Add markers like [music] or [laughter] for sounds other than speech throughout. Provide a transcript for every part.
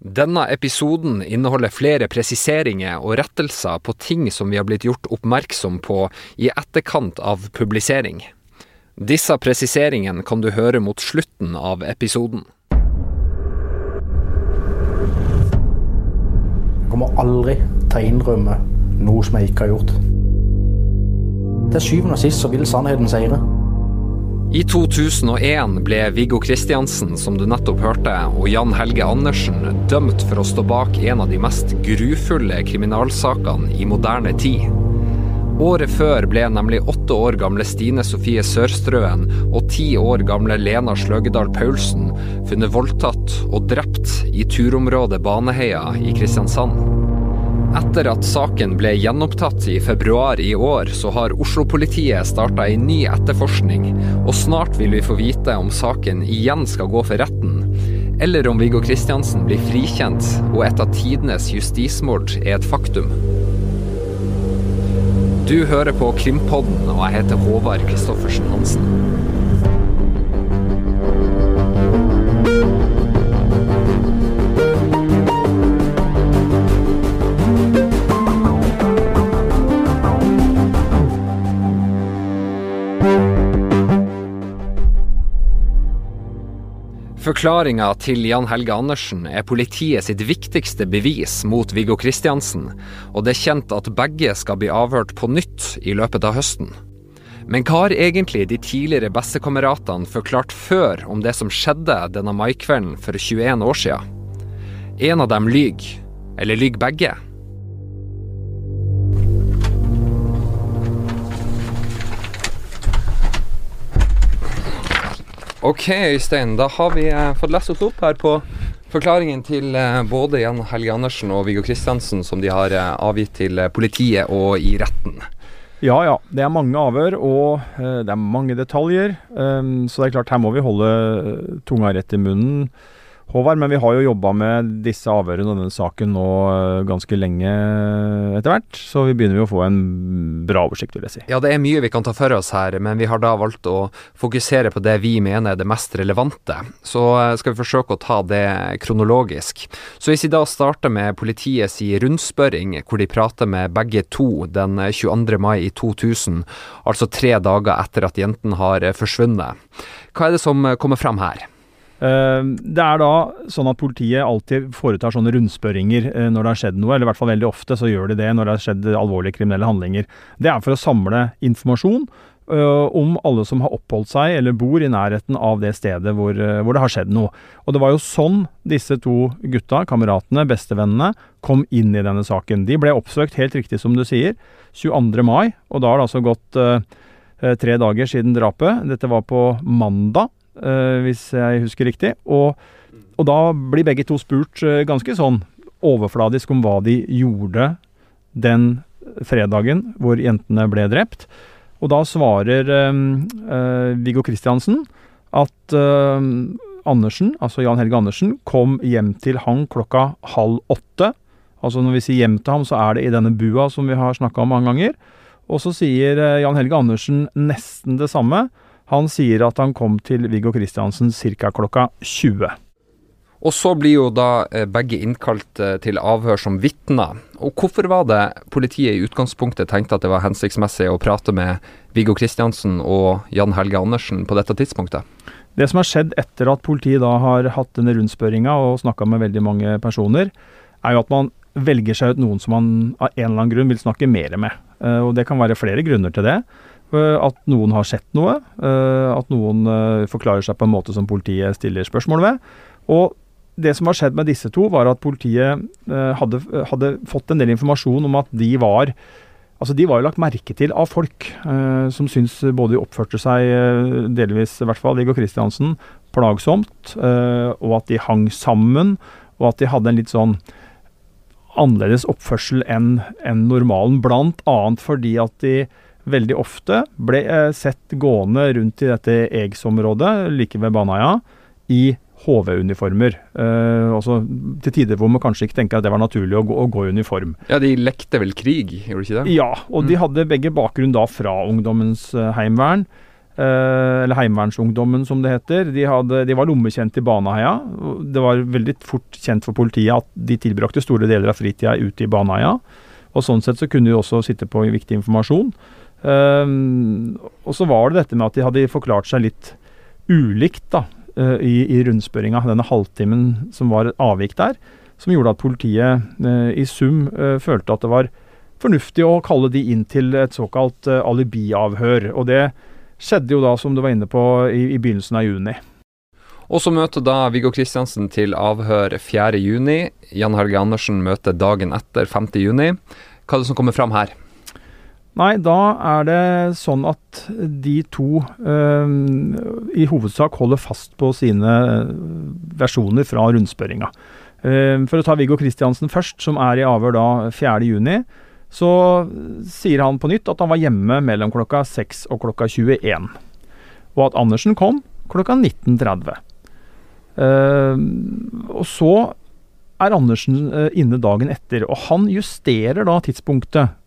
Denne episoden inneholder flere presiseringer og rettelser på ting som vi har blitt gjort oppmerksom på i etterkant av publisering. Disse presiseringene kan du høre mot slutten av episoden. Jeg kommer aldri til å innrømme noe som jeg ikke har gjort. Til syvende og sist så vil sannheten seire. I 2001 ble Viggo Kristiansen, som du nettopp hørte, og Jan Helge Andersen dømt for å stå bak en av de mest grufulle kriminalsakene i moderne tid. Året før ble nemlig åtte år gamle Stine Sofie Sørstrøen og ti år gamle Lena Sløgedal Paulsen funnet voldtatt og drept i turområdet Baneheia i Kristiansand. Etter at saken ble gjenopptatt i februar i år, så har Oslo-politiet starta en ny etterforskning, og snart vil vi få vite om saken igjen skal gå for retten, eller om Viggo Kristiansen blir frikjent og et av tidenes justismord er et faktum. Du hører på Krimpodden, og jeg heter Håvard Christoffersen Hansen. Forklaringa til Jan Helge Andersen er politiet sitt viktigste bevis mot Viggo Kristiansen, og det er kjent at begge skal bli avhørt på nytt i løpet av høsten. Men hva har egentlig de tidligere bestekameratene forklart før om det som skjedde denne maikvelden for 21 år siden? En av dem lyver, eller lyver begge? Ok, Øystein. Da har vi eh, fått lest oss opp her på forklaringen til eh, både Jan Helge Andersen og Viggo Kristiansen, som de har eh, avgitt til eh, politiet og i retten. Ja ja, det er mange avhør og eh, det er mange detaljer. Um, så det er klart, her må vi holde eh, tunga rett i munnen. Håvard, men vi har jo jobba med disse avhørene og denne saken nå eh, ganske lenge etter hvert. Så vi begynner jo å få en bra oversikt, vil jeg si. Ja, det er mye vi kan ta for oss her, men vi har da valgt å fokusere på det vi mener er det mest relevante. Så eh, skal vi forsøke å ta det kronologisk. Så hvis vi da starter med politiets rundspørring, hvor de prater med begge to den 22. mai i 2000, altså tre dager etter at jentene har forsvunnet. Hva er det som kommer fram her? Eh, Det er da sånn at politiet alltid foretar sånne rundspørringer eh, når det har skjedd noe, eller i hvert fall veldig ofte så gjør de det når det har skjedd alvorlige kriminelle handlinger. Det er for å samle informasjon eh, om alle som har oppholdt seg eller bor i nærheten av det stedet hvor, hvor det har skjedd noe. Og det var jo sånn disse to gutta, kameratene, bestevennene, kom inn i denne saken. De ble oppsøkt, helt riktig som du sier, 22. mai, og da har det altså gått eh, tre dager siden drapet. Dette var på mandag hvis jeg husker riktig. Og, og da blir begge to spurt eh, ganske sånn overfladisk om hva de gjorde den fredagen hvor jentene ble drept. Og da svarer eh, eh, Viggo Kristiansen at eh, Andersen, altså Jan Helge Andersen, kom hjem til han klokka halv åtte. Altså når vi sier hjem til ham, så er det i denne bua som vi har snakka om mange ganger. Og så sier eh, Jan Helge Andersen nesten det samme. Han sier at han kom til Viggo Kristiansen ca. klokka 20. Og så blir jo da eh, begge innkalt eh, til avhør som vitner. Og hvorfor var det politiet i utgangspunktet tenkte at det var hensiktsmessig å prate med Viggo Kristiansen og Jan Helge Andersen på dette tidspunktet? Det som har skjedd etter at politiet da har hatt denne rundspørringa og snakka med veldig mange personer, er jo at man velger seg ut noen som man av en eller annen grunn vil snakke mer med. Eh, Og det kan være flere grunner til det. Eh, At noen har sett noe. eh, At noen eh, forklarer seg på en måte som politiet stiller spørsmål ved. Og det som har skjedd med disse to, var at politiet hadde, hadde fått en del informasjon om at de var Altså De var jo lagt merke til av folk eh, som syns både de oppførte seg, delvis i hvert fall, Viggo Kristiansen, plagsomt, eh, og at de hang sammen, og at de hadde en litt sånn annerledes oppførsel enn enn normalen, blant annet fordi at de veldig ofte ble eh, sett gående rundt i dette Eggs-området, like ved Baneheia, i HV-uniformer. Eh, altså til tider hvor man kanskje ikke tenker at det var naturlig å gå, å gå i uniform. Ja, de lekte vel krig, gjorde de ikke det? Ja, og de hadde begge bakgrunn da fra ungdommens eh, heimvern. eller Heimevernsungdommen, som det heter. De, hadde, de var lommekjent i Baneheia. Det var veldig fort kjent for politiet at de tilbrakte store deler av fritida ute i Baneheia. Og sånn sett så kunne de også sitte på viktig informasjon. Um, og så var det dette med at de hadde forklart seg litt ulikt da, uh, i, i rundspørringa. Denne halvtimen som var avvik der, som gjorde at politiet uh, i sum uh, følte at det var fornuftig å kalle de inn til et såkalt alibiavhør. Og det skjedde jo da, som du var inne på, i, i begynnelsen av juni. Og så møter da Viggo Kristiansen til avhør 4.6. Jan Helge Andersen møter dagen etter 5.6. Hva er det som kommer fram her? Nei, da er det sånn at de to øh, i hovedsak holder fast på sine versjoner fra rundspørringa. Uh, for å ta Viggo Kristiansen først, som er i avhør da 4.6, så sier han på nytt at han var hjemme mellom klokka 6 og klokka 21. Og at Andersen kom klokka 19.30. Uh, ehm, og så er Andersen uh, inne dagen etter, og han justerer da tidspunktet Eh,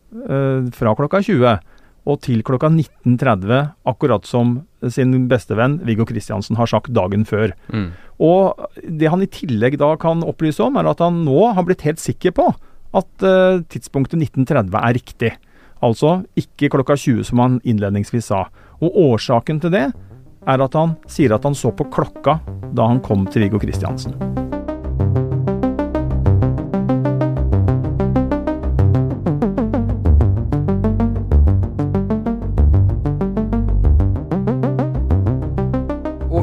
fra klokka 20 og til klokka 19.30, akkurat som sin bestevenn Viggo Kristiansen har sagt dagen før. Mm. Og det han i tillegg da kan opplyse om, er at han nå har blitt helt sikker på at uh, tidspunktet 1930 er riktig. Altså ikke klokka 20 som han innledningsvis sa. Og årsaken til det er at han sier at han så på klokka da han kom til Viggo Kristiansen.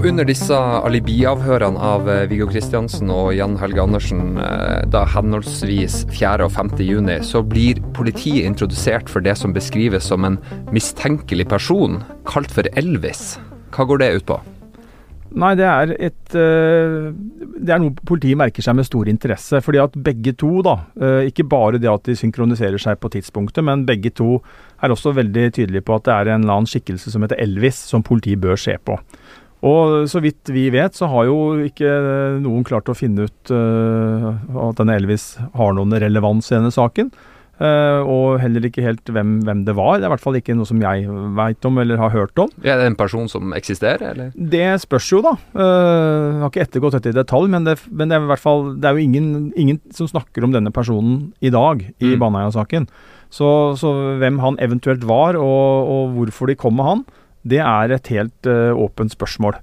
Under disse alibiavhørene av eh, Viggo Kristiansen og Jan Helge Andersen, eh, da henholdsvis 4. og 5. juni, så blir politiet introdusert for det som beskrives som en mistenkelig person, kalt for Elvis. Hva går det ut på? Nei, det er et eh, Det er noe politiet merker seg med stor interesse. fordi at begge to, da, ikke bare det at de synkroniserer seg på tidspunktet, men begge to er også veldig tydelige på at det er en eller annen skikkelse som heter Elvis, som politiet bør se på. Og så vidt vi vet, så har jo ikke noen klart å finne ut uh, at denne Elvis har noen relevans i denne saken. Uh, og heller ikke helt hvem, hvem, det var. Det er i hvert fall ikke noe som jeg veit om eller har hørt om. Er det en person som eksisterer, eller? Det spørs jo, da. Uh, jeg har ikke ettergått dette i detalj, men det, men det er i hvert fall Det er jo ingen, ingen som snakker om denne personen i dag i mm. Baneheia-saken. Så, så, hvem han eventuelt var, og, og hvorfor de kom med han, det er et helt uh, åpent spørsmål.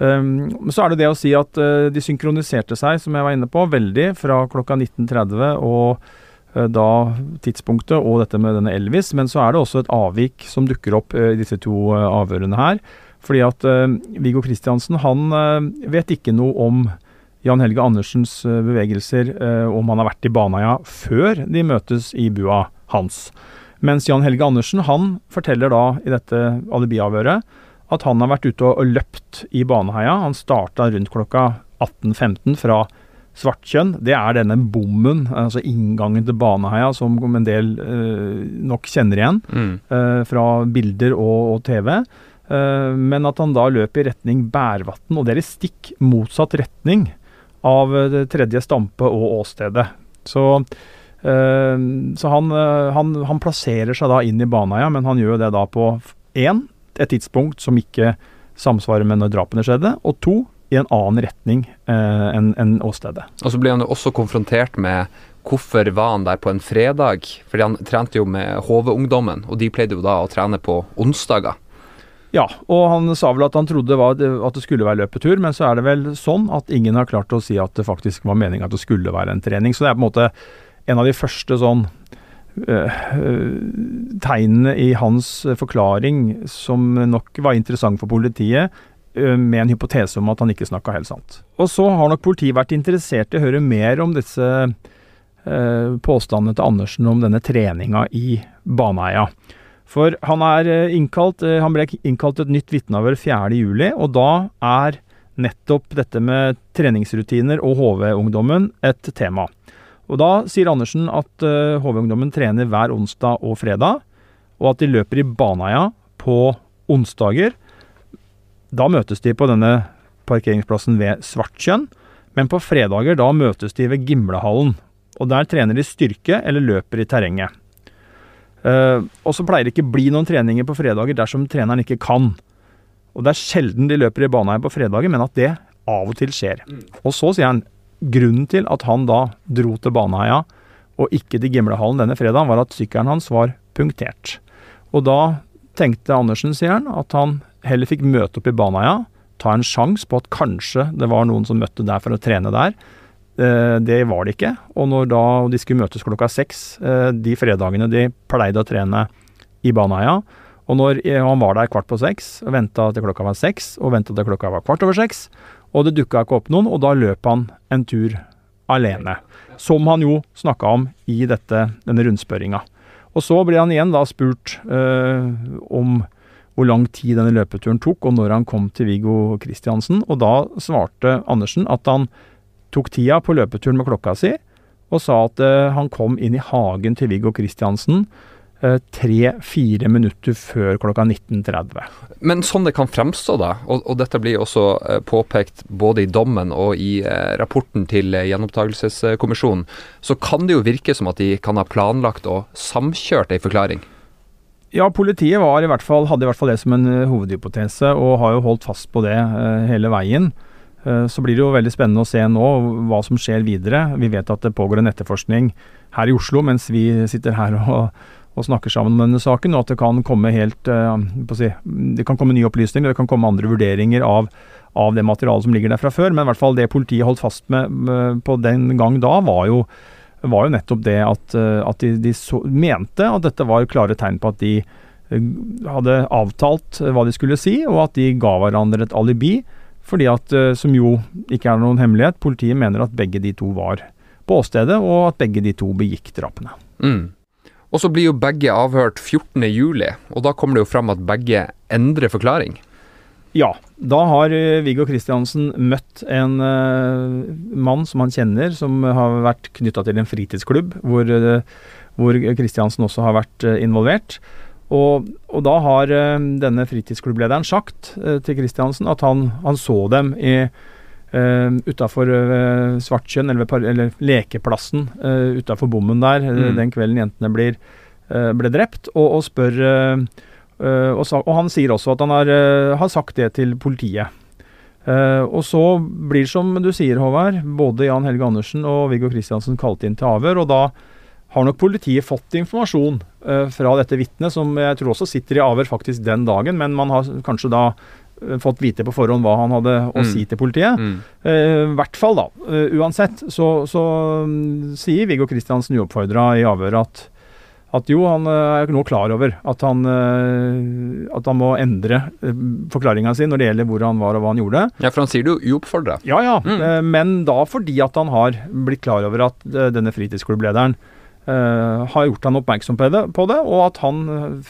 Um, så er det det å si at uh, de synkroniserte seg, som jeg var inne på, veldig fra klokka 19.30 og uh, da tidspunktet og dette med denne Elvis. Men så er det også et avvik som dukker opp i disse to avhørene her. Fordi at Viggo Kristiansen han vet ikke noe om Jan Helge Andersens bevegelser, om han har vært i Baneheia før de møtes i bua hans. Mens Jan Helge Andersen han forteller da i dette alibiavhøret at han har vært ute og løpt i Baneheia. Han starta rundt klokka 18.15 fra Svartkjønn. Det er denne bommen, altså inngangen til Baneheia, som en del eh, nok kjenner igjen mm. eh, fra bilder og, og TV. Eh, men at han da løper i retning Bærvatn, og det er i stikk motsatt retning av det tredje stampe og åstedet. Så så han, eh, han, han, plasserer seg da inn i Baneheia, men han gjør det da på én, et tidspunkt som ikke samsvarer med når drapene skjedde, og to, i en annen retning eh, enn en åstedet. Og så blir han jo også konfrontert med hvorfor var han der på en fredag? Fordi han trente jo med HV-ungdommen, og de pleide jo da å trene på onsdager. Ja, og han sa vel at han trodde at det skulle være løpetur, men så er det vel sånn at ingen har klart å si at det faktisk var meninga at det skulle være en trening. Så det er på en måte en av de første sånn uh, tegnene i hans forklaring som nok var interessant for politiet, med en hypotese om at han ikke snakka helt sant. Og så har nok politiet vært interessert i å høre mer om disse påstandene til Andersen om denne treninga i Baneheia. For han er innkalt Han ble innkalt til et nytt vitneavhør 4.7, og da er nettopp dette med treningsrutiner og HV-ungdommen et tema. Og Da sier Andersen at HV-ungdommen trener hver onsdag og fredag, og at de løper i Baneheia på onsdager. Da møtes de på denne parkeringsplassen ved Svartkjønn, men på fredager da møtes de ved Gimlehallen. Og Der trener de styrke eller løper i terrenget. Uh, og så pleier det ikke bli noen treninger på fredager dersom treneren ikke kan. Og det er sjelden de løper i Baneheia på fredager, men at det av og til skjer. Og så sier han grunnen til at han da dro til Baneheia og ikke til Gimlehallen denne fredagen, var at sykkelen hans var punktert. Og da tenkte Andersen, sier han, at han heller fikk møte opp i Baneheia, ta en sjanse på at kanskje det var noen som møtte der for å trene der. Eh, det var det ikke. Og når da de skulle møtes klokka seks, eh, de fredagene de pleide å trene i Baneheia, og når han var der kvart på seks, og venta til klokka var seks, og venta til klokka var kvart over seks, og det dukka ikke opp noen, og da løp han en tur alene. Som han jo snakka om i dette, denne rundspørringa. Og så ble han igjen da spurt øh, om hvor lang tid denne løpeturen tok, og når han kom til Viggo Kristiansen. Og da svarte Andersen at han tok tida på løpeturen med klokka si, og sa at øh, han kom inn i hagen til Viggo Kristiansen tre-fire minutter før klokka 19.30. Men sånn det kan fremstå, da, og, og dette blir også eh, påpekt både i dommen og i eh, rapporten til eh, gjenopptakelseskommisjonen, så kan det jo virke som at de kan ha planlagt og samkjørt ei forklaring? Ja, politiet i fall, hadde i hvert fall det som en hovedhypotese, og har jo holdt fast på det hele veien. Så blir det jo veldig spennende å se nå hva som skjer videre. Vi vet at det pågår en etterforskning her i Oslo mens vi sitter her og og snakker sammen om denne saken, og at det kan komme helt uh, si, Det kan komme nye opplysninger, det kan komme andre vurderinger av, av, det materialet som ligger der fra før. Men i hvert fall det politiet holdt fast med, med på den gang da, var jo, var jo nettopp det at, uh, at de, de så, mente at dette var klare tegn på at de hadde avtalt hva de skulle si, og at de ga hverandre et alibi. Fordi at, som jo ikke er noen hemmelighet, politiet mener at begge de to var på åstedet, og at begge de to begikk drapene. Mm. Og så blir jo begge avhørt 14.07, og da kommer det jo fram at begge endrer forklaring. Ja, da har eh, Viggo Kristiansen møtt en uh, mann som han kjenner, som har vært knytta til en fritidsklubb, hvor, uh, hvor Kristiansen også har vært involvert. Og, og, da har denne fritidsklubblederen sagt til Kristiansen at han, han så dem i Uh, utafor uh, Svartkjønn, eller, eller, lekeplassen uh, utafor bommen der, mm. den kvelden jentene blir, uh, ble drept, og, og spør og, sa, og, han sier også at han har, har sagt det til politiet. og så blir, som du sier, Håvard, både Jan Helge Andersen og Viggo Kristiansen kalt inn til avhør, og da har nok politiet fått informasjon fra dette vitnet, som jeg tror også sitter i avhør faktisk den dagen, men man har kanskje da Eh, fått vite på forhånd hva han hadde å mm. si til politiet. I mm. uh, hvert fall, da. Uh, uansett så, så um, sier Viggo Kristiansen uoppfordra i avhøret at, at jo, han er nå klar over at han, uh, at han må endre uh, forklaringa si når det gjelder hvor han var og hva han gjorde. Ja, for han sier det jo uoppfordra. Ja, ja. Mm. men da fordi at han har blitt klar over at denne fritidsklubblederen Uh, har gjort han oppmerksom på det, på det, og at han,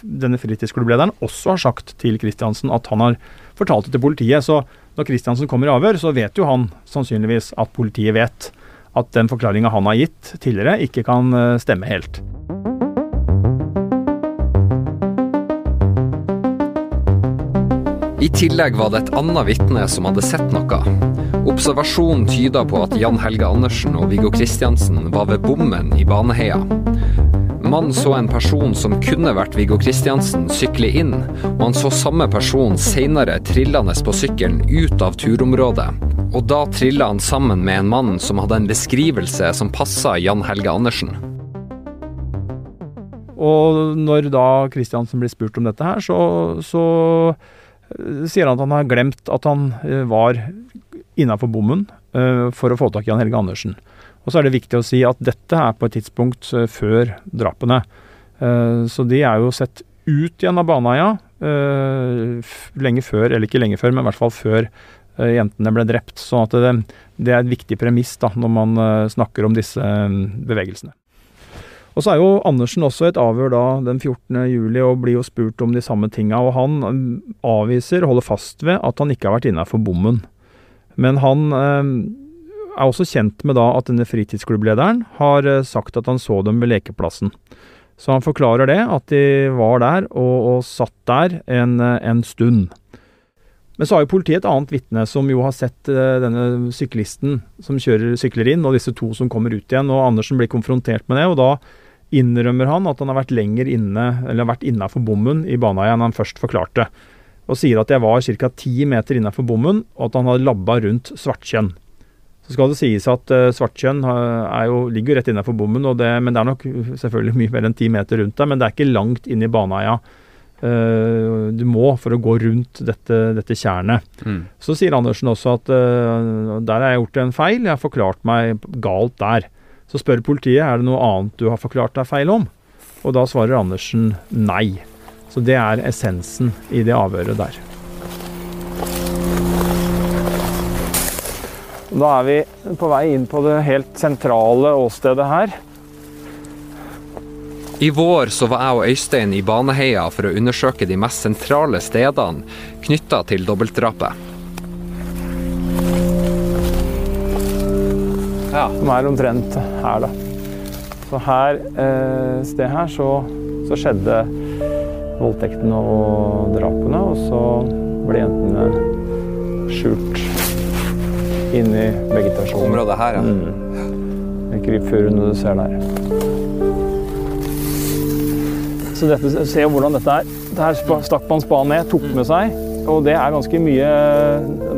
denne fritidsklubblederen også har sagt til Kristiansen at han har fortalt det til politiet. Så når Kristiansen kommer i avhør, så vet jo han sannsynligvis at politiet vet at den forklaringa han har gitt tidligere, ikke kan uh, stemme helt. I tillegg var det et annet vitne som hadde sett noe. Observasjonen tyda på at Jan Helge Andersen og Viggo Kristiansen var ved bommen i Baneheia. Mannen så en person som kunne vært Viggo Kristiansen, sykle inn, og han så samme person seinere trillende på sykkelen ut av turområdet. Og da trilla han sammen med en mann som hadde en beskrivelse som passa Jan Helge Andersen. Og når da Kristiansen blir spurt om dette her, så, så sier han at han har glemt at han eh, var innafor bommen eh, for å få tak i Jan Helge Andersen. Og så er det viktig å si at dette er på et tidspunkt eh, før drapene. Så de er jo sett ut igjen av Baneheia lenge før, eller ikke lenge før, men i hvert fall før jentene ble drept. Så det, det, er et viktig premiss da, når man snakker om disse bevegelsene. Og så er jo Andersen også et avhør da den 14. juli og blir jo spurt om de samme tinga. Og han um, avviser, holder fast ved, at han ikke har vært innafor bommen. Men han eh, er også kjent med da at denne fritidsklubblederen har eh, sagt at han så dem ved lekeplassen. Så han forklarer det, at de var der og, og satt der en, eh, en, stund. Men så har jo politiet et annet vitne som jo har sett uh, denne syklisten som kjører, sykler inn, og disse to som kommer ut igjen. og Andersen blir konfrontert med det, og da innrømmer han at han har vært lenger inne, eller vært innafor bommen i Baneheia enn han først forklarte. og sier at jeg var ca. ti meter innafor bommen, og at han hadde labba rundt Svartkjønn. Så skal det sies at uh, Svartkjønn ligger jo rett innafor bommen, det, men det er nok selvfølgelig mye mer enn ti meter rundt der. Men det er ikke langt inn i Baneheia. Uh, du må for å gå rundt dette, dette tjernet. Mm. Så sier Andersen også at uh, der har jeg gjort en feil, jeg har forklart meg galt der. Så spør politiet er det noe annet du har forklart deg feil om. Og da svarer Andersen nei. Så det er essensen i det avhøret der. Da er vi på vei inn på det helt sentrale åstedet her. I vår så var jeg og Øystein i Baneheia for å undersøke de mest sentrale stedene knytta til dobbeltdrapet. Ja. Som er omtrent her, da. Så her, eh, sted her så, så, skjedde voldtektene og drapene, og så ble jentene skjult inni vegetasjonen. Området her, ja. Mm. Krypfurene du ser der. Så dette, se hvordan dette er. Her stakk man spaden ned, tok med seg. Og det er ganske mye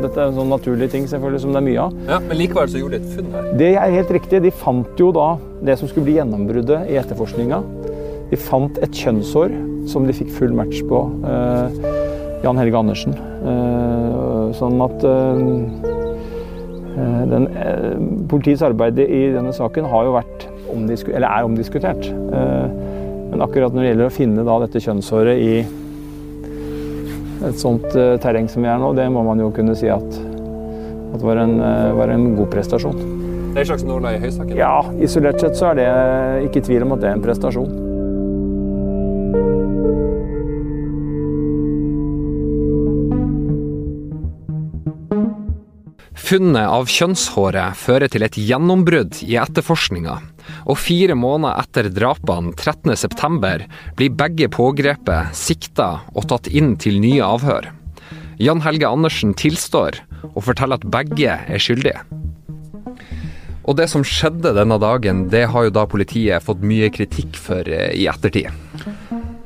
Dette er en sånn naturlige ting selvfølgelig som det er mye av. Ja, Men likevel så gjorde de et funn her? Det er helt riktig. De fant jo da det som skulle bli gjennombruddet i etterforskninga. De fant et kjønnshår som de fikk full match på. Eh, Jan Helge Andersen. Eh, sånn at eh den, eh, Politiets arbeid i denne saken har jo vært eller er omdiskutert. Eh, men akkurat når det gjelder å finne da dette kjønnshåret i et sånt terreng som vi er nå, det må man jo kunne si at, at var, en, var en god prestasjon. Det er en slags nåla i høysaken? Ja, isolert sett så er det ikke tvil om at det er en prestasjon. Funnet av kjønnshåret fører til et gjennombrudd i etterforskninga, og fire måneder etter drapene 13.9 blir begge pågrepet, sikta og tatt inn til nye avhør. Jan Helge Andersen tilstår og forteller at begge er skyldige. Og det som skjedde denne dagen, det har jo da politiet fått mye kritikk for eh, i ettertid.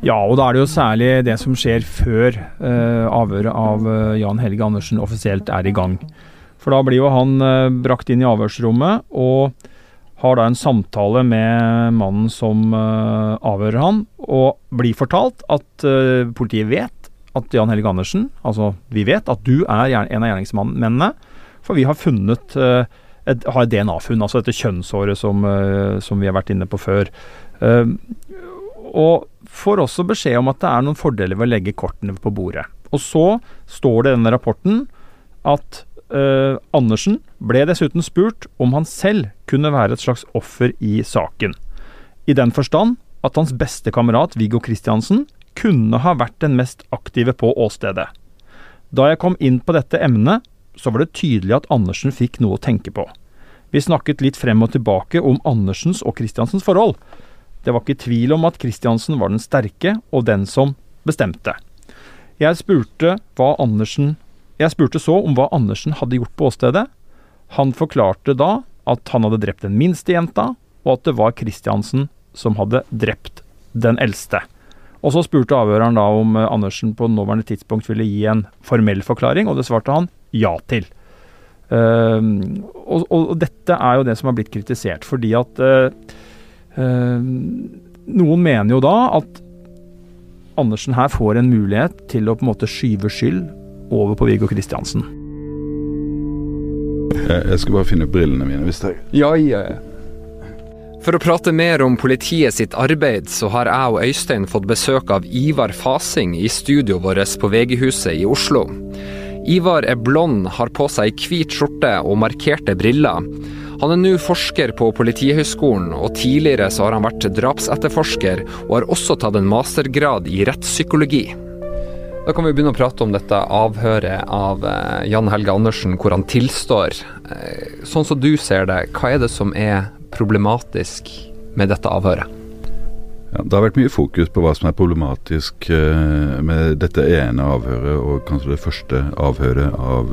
Ja, og da er det jo særlig det som skjer før eh, avhøret av uh, Jan Helge Andersen offisielt er i gang. For da blir jo han eh, brakt inn i avhørsrommet og har da en samtale med mannen som uh, avhører han, og blir fortalt at uh, politiet vet at Jan Helge Andersen, altså vi vet at du er en av gjerningsmennene, for vi har funnet et, har et DNA-funn, altså dette kjønnsåret som, som, vi har vært inne på før. og får også beskjed om at det er noen fordeler ved å legge kortene på bordet. Og så står det i denne rapporten at Uh, Andersen ble dessuten spurt om han selv kunne være et slags offer i saken. I den forstand at hans beste kamerat Viggo Kristiansen kunne ha vært den mest aktive på åstedet. Da jeg kom inn på dette emnet, så var det tydelig at Andersen fikk noe å tenke på. Vi snakket litt frem og tilbake om Andersens og Kristiansens forhold. Det var ikke tvil om at Kristiansen var den sterke og den som bestemte. Jeg spurte hva Andersen jeg spurte så om hva Andersen hadde gjort på åstedet. Han forklarte da at han hadde drept den minste jenta, og at det var Kristiansen som hadde drept den eldste. Og så spurte avhøreren da om eh, Andersen på nåværende tidspunkt ville gi en formell forklaring, og det svarte han ja til. Uh, og, og, dette er jo det som har blitt kritisert, fordi at uh, uh, Noen mener jo da at Andersen her får en mulighet til å på en måte skyve skyld over på Viggo Kristiansen. Jeg skal bare finne brillene mine. hvis jeg... Ja, ja, ja. For å prate mer om politiet sitt arbeid, så har jeg og Øystein fått besøk av Ivar Fasing i studioet vårt på VG-huset i Oslo. Ivar er blond, har på seg hvit skjorte og markerte briller. Han er nå forsker på Politihøgskolen, og tidligere så har han vært drapsetterforsker, og har også tatt en mastergrad i rettspsykologi. Da kan vi begynne å prate om dette avhøret av eh, Jan Helge Andersen, hvor han tilstår. Eh, sånn som du ser det, hva er det som er problematisk med dette avhøret? Ja, det har vært mye fokus på hva som er problematisk uh, med dette ene avhøret, og kanskje det første avhøret av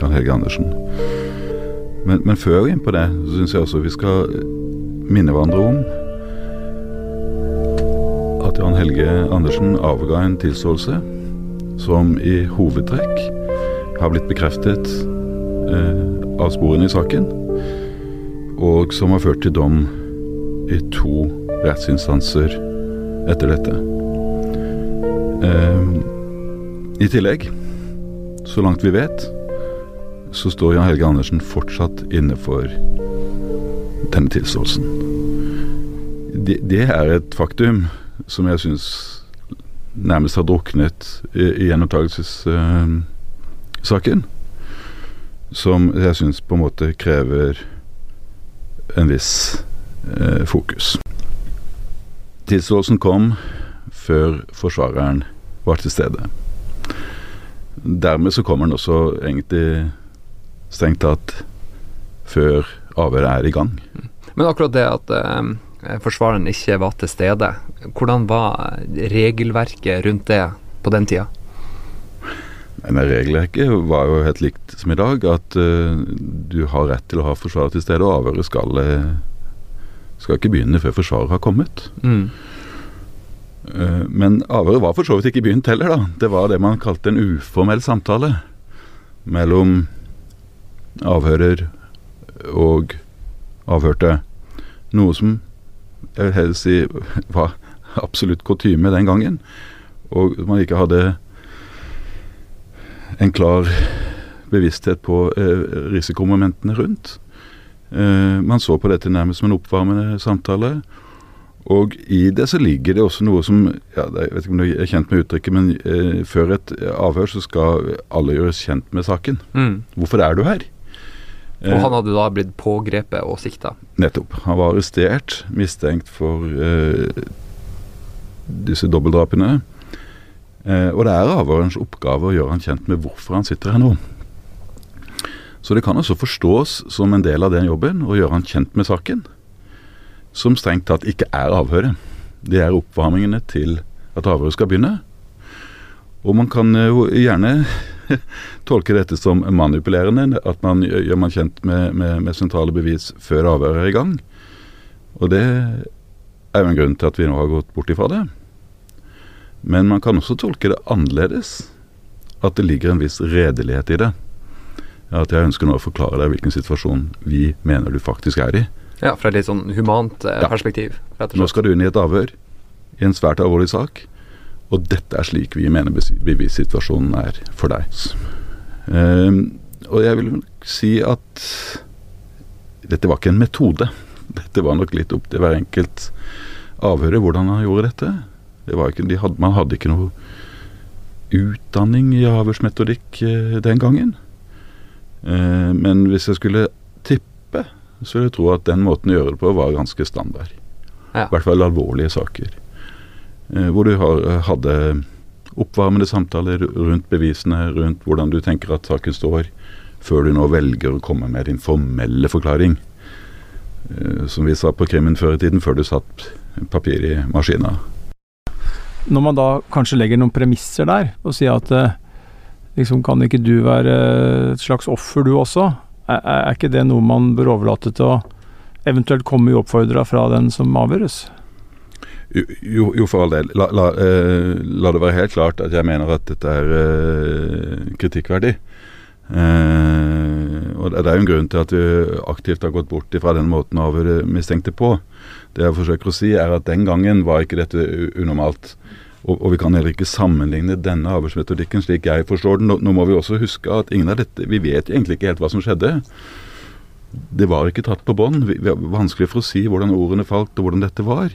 Jan Helge Andersen. Men, men før vi er inne på det, så syns jeg også vi skal minne hverandre om at Jan Helge Andersen avga en tilståelse som i hovedtrekk har blitt bekreftet eh, av sporene i saken, og som har ført til dom i to rettsinstanser etter dette. Eh, I tillegg, så langt vi vet, så står Jan Helge Andersen fortsatt inne for denne tilståelsen. Det, det er et faktum som jeg syns nærmest har druknet i, i gjenopptakelsessaken. Som jeg syns på en måte krever en viss uh, fokus. Tilståelsen kom før forsvareren var til stede. Dermed så kommer den også egentlig strengt tatt før avhøret er i gang. Men akkurat det at Eh, forsvareren ikke var til stede. Hvordan var regelverket rundt det på den tida? Men regelverket var jo helt likt som i dag. At uh, du har rett til å ha forsvarer til stede, og avhøret skal, uh, skal ikke begynne før forsvaret har kommet. Mm. Uh, men avhøret var for så vidt ikke begynt heller, da. Det var det man kalte en uformell samtale mellom avhører og avhørte. Noe som jeg vil helst si var absolutt kutyme den gangen. Og man ikke hadde en klar bevissthet på eh, risikomomentene rundt. Eh, man så på dette nærmest som en oppvarmende samtale. Og i det så ligger det også noe som ja, Jeg vet ikke om du er kjent med uttrykket, men eh, før et avhør så skal alle gjøres kjent med saken. Mm. Hvorfor er du her? Og han eh, hadde da blitt pågrepet og sikta? Nettopp. Han var arrestert, mistenkt for eh, disse dobbeltdrapene. Eh, og det er avhørerens oppgave å gjøre han kjent med hvorfor han sitter her nå. Så det kan også forstås som en del av den jobben å gjøre han kjent med saken. Som strengt tatt ikke er avhøret. Det er oppvarmingene til at avhøret skal begynne. Og man kan jo gjerne [laughs] tolke dette som manipulerende. At man gjør man kjent med, med, med sentrale bevis før avhøret er i gang. Og det er jo en grunn til at vi nå har gått bort ifra det. Men man kan også tolke det annerledes. At det ligger en viss redelighet i det. At jeg ønsker nå å forklare deg hvilken situasjon vi mener du faktisk er i. Ja, fra et litt sånn humant eh, perspektiv. Nå skal du inn i et avhør i en svært alvorlig sak. Og dette er slik vi mener bevissituasjonen er for deg. Um, og jeg vil si at dette var ikke en metode. Dette var nok litt opp til hver enkelt avhører hvordan han gjorde dette. Det ikke, de hadde, man hadde ikke noe utdanning i avhørsmetodikk eh, den gangen. Eh, men hvis jeg skulle tippe, så vil jeg tro at den måten å gjøre det på var ganske standard. Ja. I hvert fall alvorlige saker. Eh, hvor du har, hadde oppvarmende samtaler rundt bevisene, rundt hvordan du tenker at saken står, før du nå velger å komme med din formelle forklaring. Eh, som vi sa på krimmen før i tiden, før du satt papir i maskina. Når man da kanskje legger noen premisser der, og sier at eh, liksom kan ikke du være et slags offer du også, er, er ikke det noe man bør overlate til å eventuelt komme uoppfordra fra den som avgjøres? Jo, jo, for all del. La, la, eh, la, det være helt klart at jeg mener at dette er eh, kritikkverdig. Eh, og Det er jo en grunn til at vi aktivt har gått bort fra den måten å avhøre mistenkte på. Det jeg forsøker å si, er at den gangen var ikke dette unormalt. Og, og vi kan heller ikke sammenligne denne avhørsmetodikken slik jeg forstår den. Nå, nå, må vi også huske at ingen av dette Vi vet egentlig ikke helt hva som skjedde. Det var ikke tatt på bånd. Vanskelig for å si hvordan ordene falt og hvordan dette var.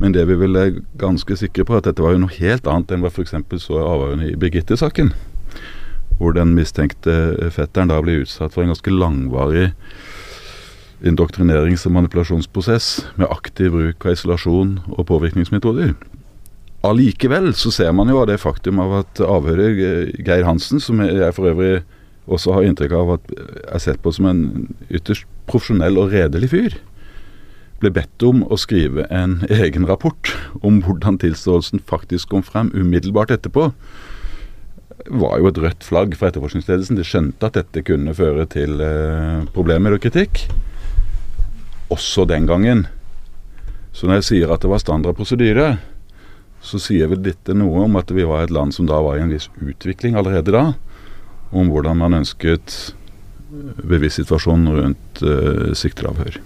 Men det vi vel er ganske sikre på, at dette var jo noe helt annet enn hva f.eks. så avhørene i Birgitte-saken. Hvor den mistenkte fetteren da blir utsatt for en ganske langvarig indoktrinerings- og manipulasjonsprosess med aktiv bruk av isolasjon og påvirkningsmetoder. Allikevel så ser man jo av det faktum av at avhøret eh, Geir Hansen, som jeg for øvrig også har inntrykk av at er sett på som en ytterst profesjonell og redelig fyr, ble bedt om å skrive en egen rapport om hvordan tilståelsen faktisk kom frem umiddelbart etterpå, var jo et rødt flagg for etterforskningsledelsen. De skjønte at dette kunne føre til eh, problemer og kritikk. Også den gangen. Så når jeg sier at det var standard prosedyre, så sier vel dette noe om at vi var et land som da var i en viss utvikling allerede da, om hvordan man ønsket bevissituasjonen rundt uh, sikteravhør.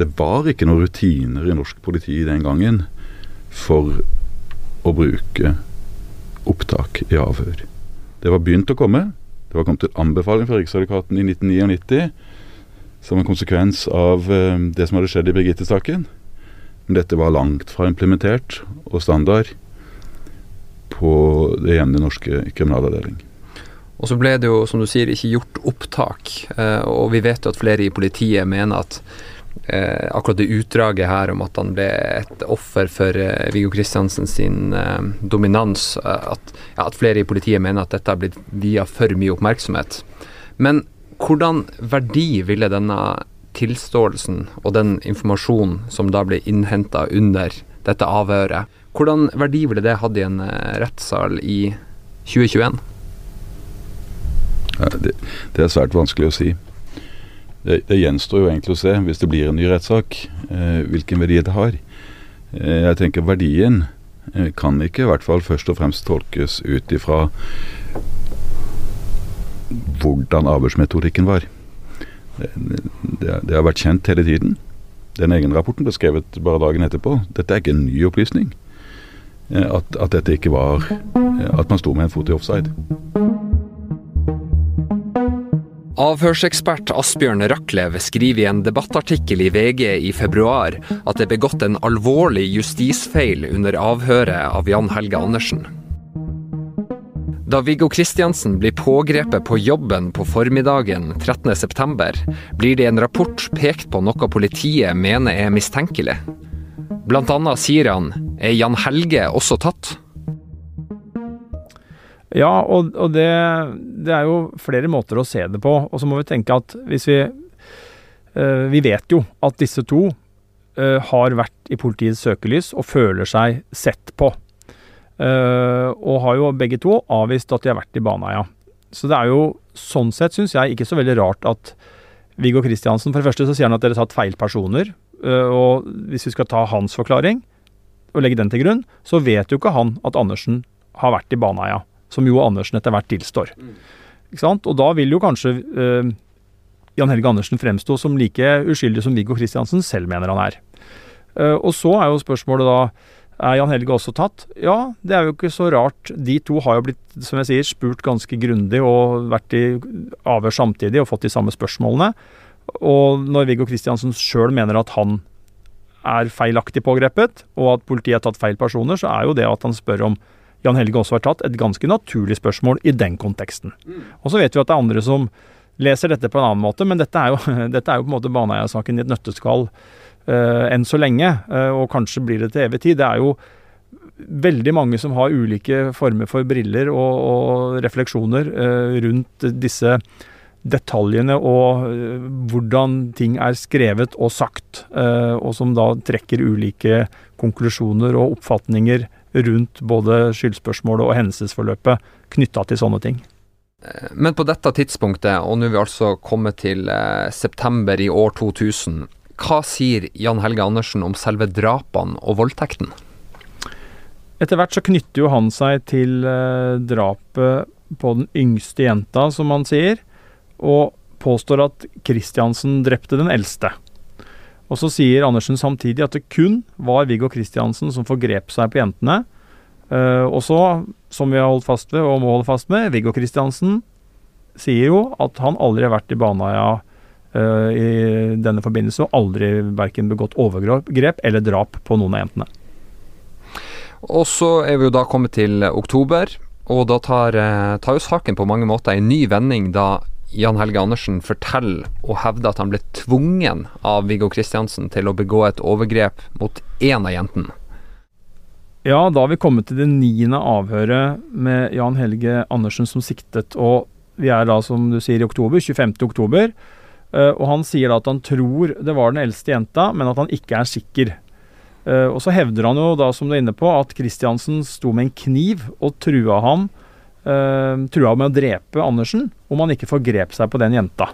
Det var ikke noen rutiner i norsk politi den gangen for å bruke opptak i avhør. Det var begynt å komme. Det var kommet en anbefaling fra Riksadvokaten i 1999 som en konsekvens av uh, det som hadde skjedd i Birgitte-saken. Men dette var langt fra implementert og standard på det jevne norske kriminalavdeling. Og så ble det jo, som du sier, ikke gjort opptak. Eh, og vi vet jo at flere i politiet mener at eh, akkurat det utdraget her om at han ble et offer for eh, Viggo Kristiansen sin eh, dominans, eh, at, ja, at, flere i politiet mener at dette har blitt via for mye oppmerksomhet. Men hvordan verdi ville denne tilståelsen og den informasjonen som da ble innhenta under dette avhøret, hvordan verdi ville det hatt i en eh, rettssal i 2021? Det, det, er svært vanskelig å si. Det, det, gjenstår jo egentlig å se, hvis det blir en ny rettssak, eh, hvilken verdi det har. Eh, jeg tenker verdien eh, kan ikke i hvert fall først og fremst tolkes ut ifra hvordan avhørsmetodikken var. Det, det, det, har vært kjent hele tiden. Den egenrapporten ble skrevet bare dagen etterpå. Dette er ikke en ny opplysning. Eh, at, at dette ikke var eh, At man sto med en fot i offside. Avhørsekspert Asbjørn Raklev skriver i en debattartikkel i VG i februar at det er begått en alvorlig justisfeil under avhøret av Jan Helge Andersen. Da Viggo Kristiansen blir pågrepet på jobben på formiddagen 13.9, blir det i en rapport pekt på noe politiet mener er mistenkelig. Blant annet sier han er Jan Helge også tatt? Ja, og, og det, det, er jo flere måter å se det på. Og så må vi tenke at hvis vi uh, Vi vet jo at disse to uh, har vært i politiets søkelys og føler seg sett på. Uh, og har jo begge to avvist at de har vært i Baneheia. Så det er jo sånn sett, syns jeg, ikke så veldig rart at Viggo Kristiansen For det første så sier han at dere tatt feil personer. og hvis vi skal ta hans forklaring og legge den til grunn, så vet jo ikke han at Andersen har vært i Baneheia som Jo Andersen etter hvert tilstår. Ikke sant? Og da vil jo kanskje uh, Jan Helge Andersen fremstå som like uskyldig som Viggo Kristiansen selv mener han er. Uh, og så er jo spørsmålet da er Jan Helge også tatt? Ja, det er jo ikke så rart. De to har jo blitt, som jeg sier, spurt ganske grundig og vært i avhør samtidig og fått de samme spørsmålene. Og når Viggo Kristiansen sjøl mener at han er feilaktig pågrepet, og at politiet har tatt feil personer, så er jo det at han spør om Jan Helge også har tatt, et ganske naturlig spørsmål i den konteksten. Mm. Og så vet vi at det er andre som leser dette på en annen måte, men dette er jo, [laughs] dette er jo på en måte Baneheia-saken i et nøtteskall uh, enn så lenge, uh, og kanskje blir det til evig tid. Det er jo veldig mange som har ulike former for briller og, og refleksjoner uh, rundt disse detaljene og hvordan ting er skrevet og sagt, og som da trekker ulike konklusjoner og oppfatninger rundt både skyldspørsmålet og hendelsesforløpet knytta til sånne ting. Men på dette tidspunktet, og nå er vi altså kommet til eh, september i år 2000, hva sier Jan Helge Andersen om selve drapene og voldtekten? Etter hvert så knytter jo han seg til eh, drapet på den yngste jenta, som han sier, og påstår at Kristiansen drepte den eldste. Og så sier Andersen samtidig at det kun var Viggo Kristiansen som forgrep seg på jentene. Uh, og så, som vi har holdt fast ved og må holde fast med, Viggo Kristiansen sier jo at han aldri har vært i Baneheia uh, i denne forbindelse, og aldri verken begått overgrep eller drap på noen av jentene. Og så er vi jo da kommet til oktober, og da tar, eh, tar jo saken på mange måter en ny vending da Jan Helge Andersen forteller og hevder at han ble tvungen av Viggo Kristiansen til å begå et overgrep mot én av jentene. Ja, da har vi kommet til det niende avhøret med Jan Helge Andersen som siktet. Og vi er da, som du sier, i oktober. 25. oktober. Eh, og han sier da at han tror det var den eldste jenta, men at han ikke er sikker. Eh, og så hevder han jo da, som du er inne på, at Kristiansen sto med en kniv og trua ham uh, trua med å drepe Andersen om han ikke forgrep seg på den jenta.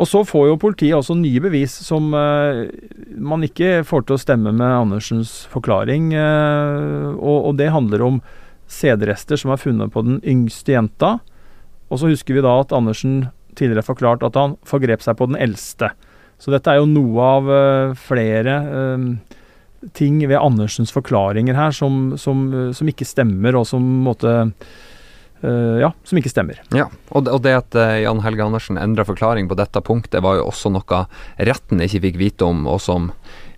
Og så får jo politiet også nye bevis som uh, man ikke får til å stemme med Andersens forklaring. Og, og det handler om sædrester som er funnet på den yngste jenta. Og så husker vi da at Andersen tidligere forklart at han forgrep seg på den eldste. Så dette er jo noe av uh, flere uh, ting ved Andersens forklaringer her som, som, som ikke stemmer, og som måtte uh, ja, som ikke stemmer. Ja, og det, og det at Jan Helge Andersen endra forklaring på dette punktet, var jo også noe retten ikke fikk vite om, og som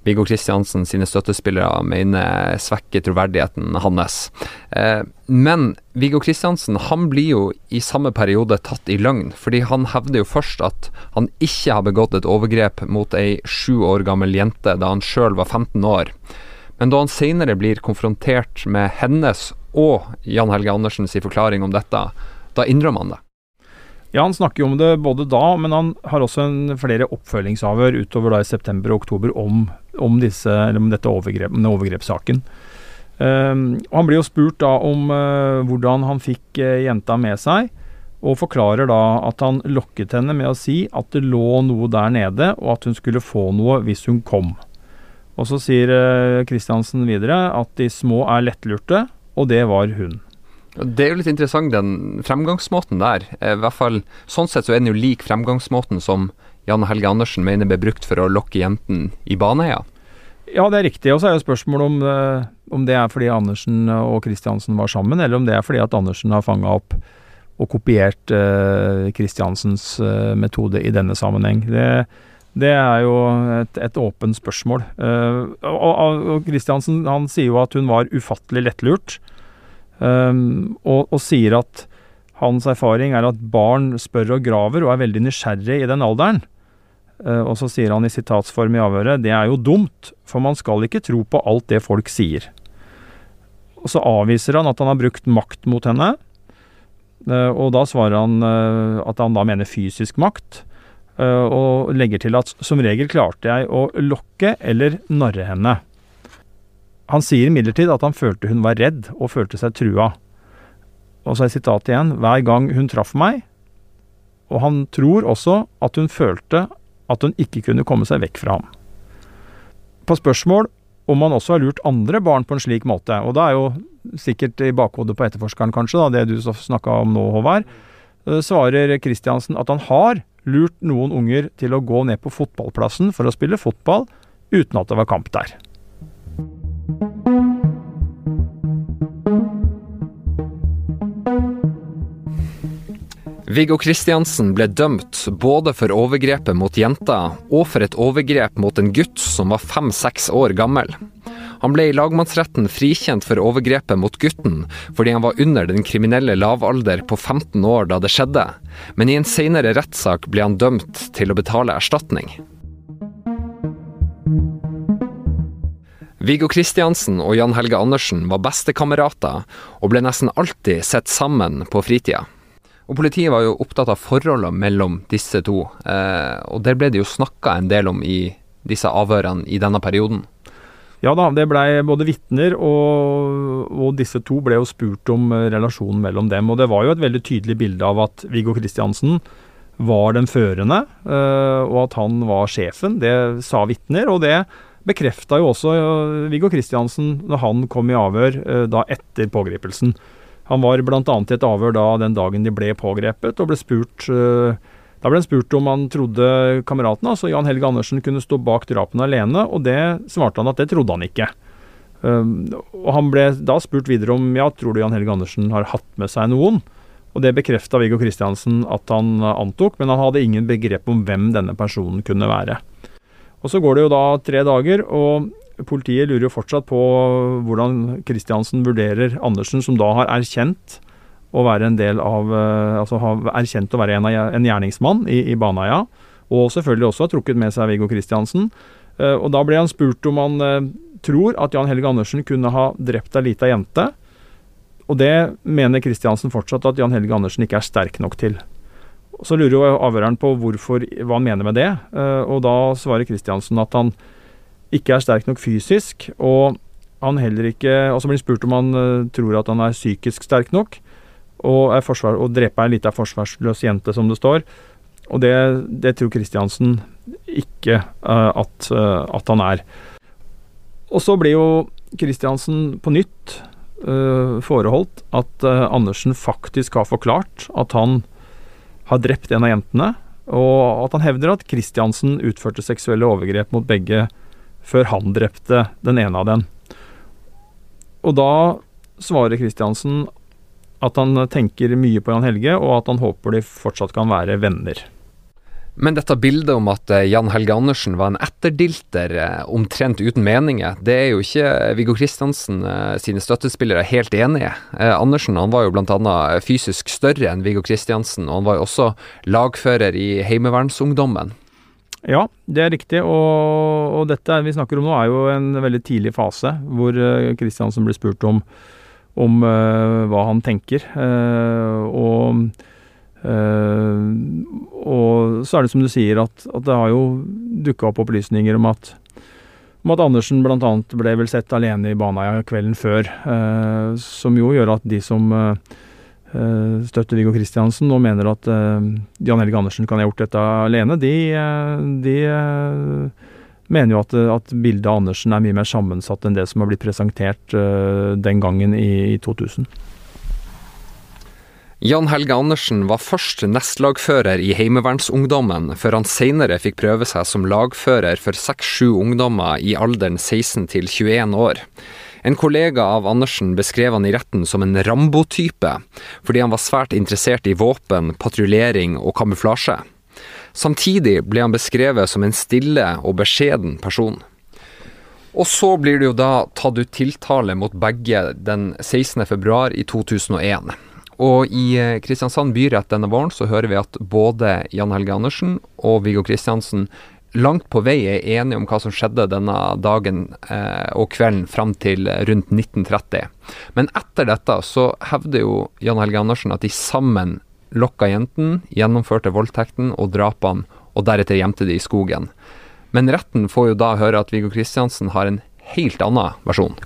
Viggo Kristiansen sine støttespillere mener svekker troverdigheten hans. Eh, men Viggo Kristiansen han blir jo i samme periode tatt i løgn, fordi han hevder jo først at han ikke har begått et overgrep mot ei sju år gammel jente da han sjøl var 15 år. Men da han senere blir konfrontert med hennes og Jan Helge Andersens forklaring om dette, da innrømmer han det. Ja, han snakker jo om det både da, men han har også en, flere oppfølgingsavhør utover da i september og oktober om, om, disse, om dette overgrep, denne overgrepssaken. Um, Han blir jo spurt da om uh, hvordan han fikk uh, jenta med seg, og forklarer da at han lokket henne med å si at det lå noe der nede, og at hun skulle få noe hvis hun kom. Og Så sier Kristiansen uh, videre at de små er lettlurte, og det var hun. Det er jo litt interessant, den fremgangsmåten der. Eh, I hvert fall, Sånn sett så er den jo lik fremgangsmåten som Jan Helge Andersen mener ble brukt for å lokke jenten i Baneheia. Ja, det er riktig. Og så er jo spørsmålet om, eh, om, det er fordi Andersen og Kristiansen var sammen, eller om det er fordi at Andersen har fanga opp og kopiert Kristiansens eh, uh, metode i denne sammenheng. Det, det er jo et, et åpent spørsmål. Uh, og Kristiansen han sier jo at hun var ufattelig lettlurt. Um, og, og, sier at hans erfaring er at barn spør og graver og er veldig nysgjerrig i den alderen. Uh, og så sier han i sitatsform i avhøret det er jo dumt, for man skal ikke tro på alt det folk sier. Og så avviser han at han har brukt makt mot henne. Uh, og da svarer han uh, at han da mener fysisk makt. og legger til at som regel klarte jeg å lokke eller narre henne. Han sier imidlertid at han følte hun var redd og følte seg trua. Og så er sitatet igjen hver gang hun traff meg, og han tror også at hun følte at hun ikke kunne komme seg vekk fra ham. På spørsmål om han også har lurt andre barn på en slik måte, og det er jo sikkert i bakhodet på etterforskeren kanskje, da, det du snakka om nå, Håvard, eh, svarer Kristiansen at han har lurt noen unger til å gå ned på fotballplassen for å spille fotball uten at det var kamp der. Viggo Kristiansen ble dømt både for overgrepet mot jenta og for et overgrep mot en gutt som var fem-seks år gammel. Han ble i lagmannsretten frikjent for overgrepet mot gutten fordi han var under den kriminelle lavalder på 15 år da det skjedde, men i en senere rettssak ble han dømt til å betale erstatning. Viggo Kristiansen og Jan Helge Andersen var bestekamerater, og ble nesten alltid sett sammen på fritida. Og Politiet var jo opptatt av forholdene mellom disse to, eh, og det ble det jo snakka en del om i disse avhørene i denne perioden. Ja da, det blei både vitner og, og, disse to ble jo spurt om eh, relasjonen mellom dem. Og det var jo et veldig tydelig bilde av at Viggo Kristiansen var den førende, eh, og at han var sjefen. Det sa vitner, og det bekrefta jo også Viggo Kristiansen når han kom i avhør uh, da etter pågripelsen. Han var bl.a. i et avhør da den dagen de ble pågrepet, og ble spurt uh, da ble han spurt om han trodde kameraten, altså Jan Helge Andersen, kunne stå bak drapene alene, og det svarte han at det trodde han ikke. Um, og Han ble da spurt videre om ja, tror du Jan Helge Andersen har hatt med seg noen? Og Det bekrefta Viggo Kristiansen at han antok, men han hadde ingen begrep om hvem denne personen kunne være. Og Så går det jo da tre dager, og politiet lurer jo fortsatt på hvordan Kristiansen vurderer Andersen, som da har erkjent å være en del av eh, Altså har erkjent å være en, en gjerningsmann i, i Baneheia. Og selvfølgelig også har trukket med seg Viggo Kristiansen. Eh, og da ble han spurt om han eh, tror at Jan Helge Andersen kunne ha drept ei lita jente. Og det mener Kristiansen fortsatt at Jan Helge Andersen ikke er sterk nok til. Så lurer jo avhøreren på hvorfor, hva han mener med det, eh, og da svarer Kristiansen at han ikke er sterk nok fysisk, og han heller ikke Og så blir han spurt om han uh, tror at han er psykisk sterk nok, og, er forsvar, og drepe ei lita forsvarsløs jente, som det står. og det, det tror Kristiansen ikke uh, at, at, han er. Og så blir jo Kristiansen på nytt foreholdt at Andersen faktisk har forklart at han har drept en av jentene, og at han hevder at Kristiansen utførte seksuelle overgrep mot begge før han drepte den ene av dem. Og da svarer Kristiansen at han tenker mye på Jan Helge, og at han håper de fortsatt kan være venner. Men dette bildet om at eh, Jan Helge Andersen var en etterdilter, eh, omtrent uten meninger, det er jo ikke Viggo Kristiansen eh, sine støttespillere helt enige. Andersen han var jo bl.a. fysisk større enn Viggo Kristiansen, og han var jo også lagfører i Heimevernsungdommen. Ja, det er riktig. Og, og, dette vi snakker om nå, er jo en veldig tidlig fase hvor Kristiansen blir spurt om, om uh, hva han tenker. Uh, og og så er det som du sier, at, at det har jo dukka opp opplysninger om at, om at Andersen bl.a. ble vel sett alene i Baneheia kvelden før. Uh, som jo gjør at de som uh, støtter Viggo Kristiansen og mener at Jan Helge Andersen kan ha gjort dette alene, de, de mener jo at, at, bildet av Andersen er mye mer sammensatt enn det som har blitt presentert den gangen i, i 2000. Jan Helge Andersen var først nestlagfører i Heimevernsungdommen, før han senere fikk prøve seg som lagfører for seks-sju ungdommer i alderen 16 til 21 år. En kollega av Andersen beskrev han i retten som en Rambo-type, fordi han var svært interessert i våpen, patruljering og kamuflasje. Samtidig ble han beskrevet som en stille og beskjeden person. Og så blir det jo da tatt ut tiltale mot begge den 16. februar i 2001. Og i eh, Kristiansand byrett denne våren så hører vi at både Jan Helge Andersen og Viggo Kristiansen langt på vei er enige om hva som skjedde denne dagen eh, og kvelden fram til rundt 1930. Men etter dette så hevder jo Jan Helge Andersen at de sammen lokka jenten, gjennomførte voldtekten og drapene, og deretter gjemte de i skogen. Men retten får jo da høre at Viggo Kristiansen har en helt annen versjon.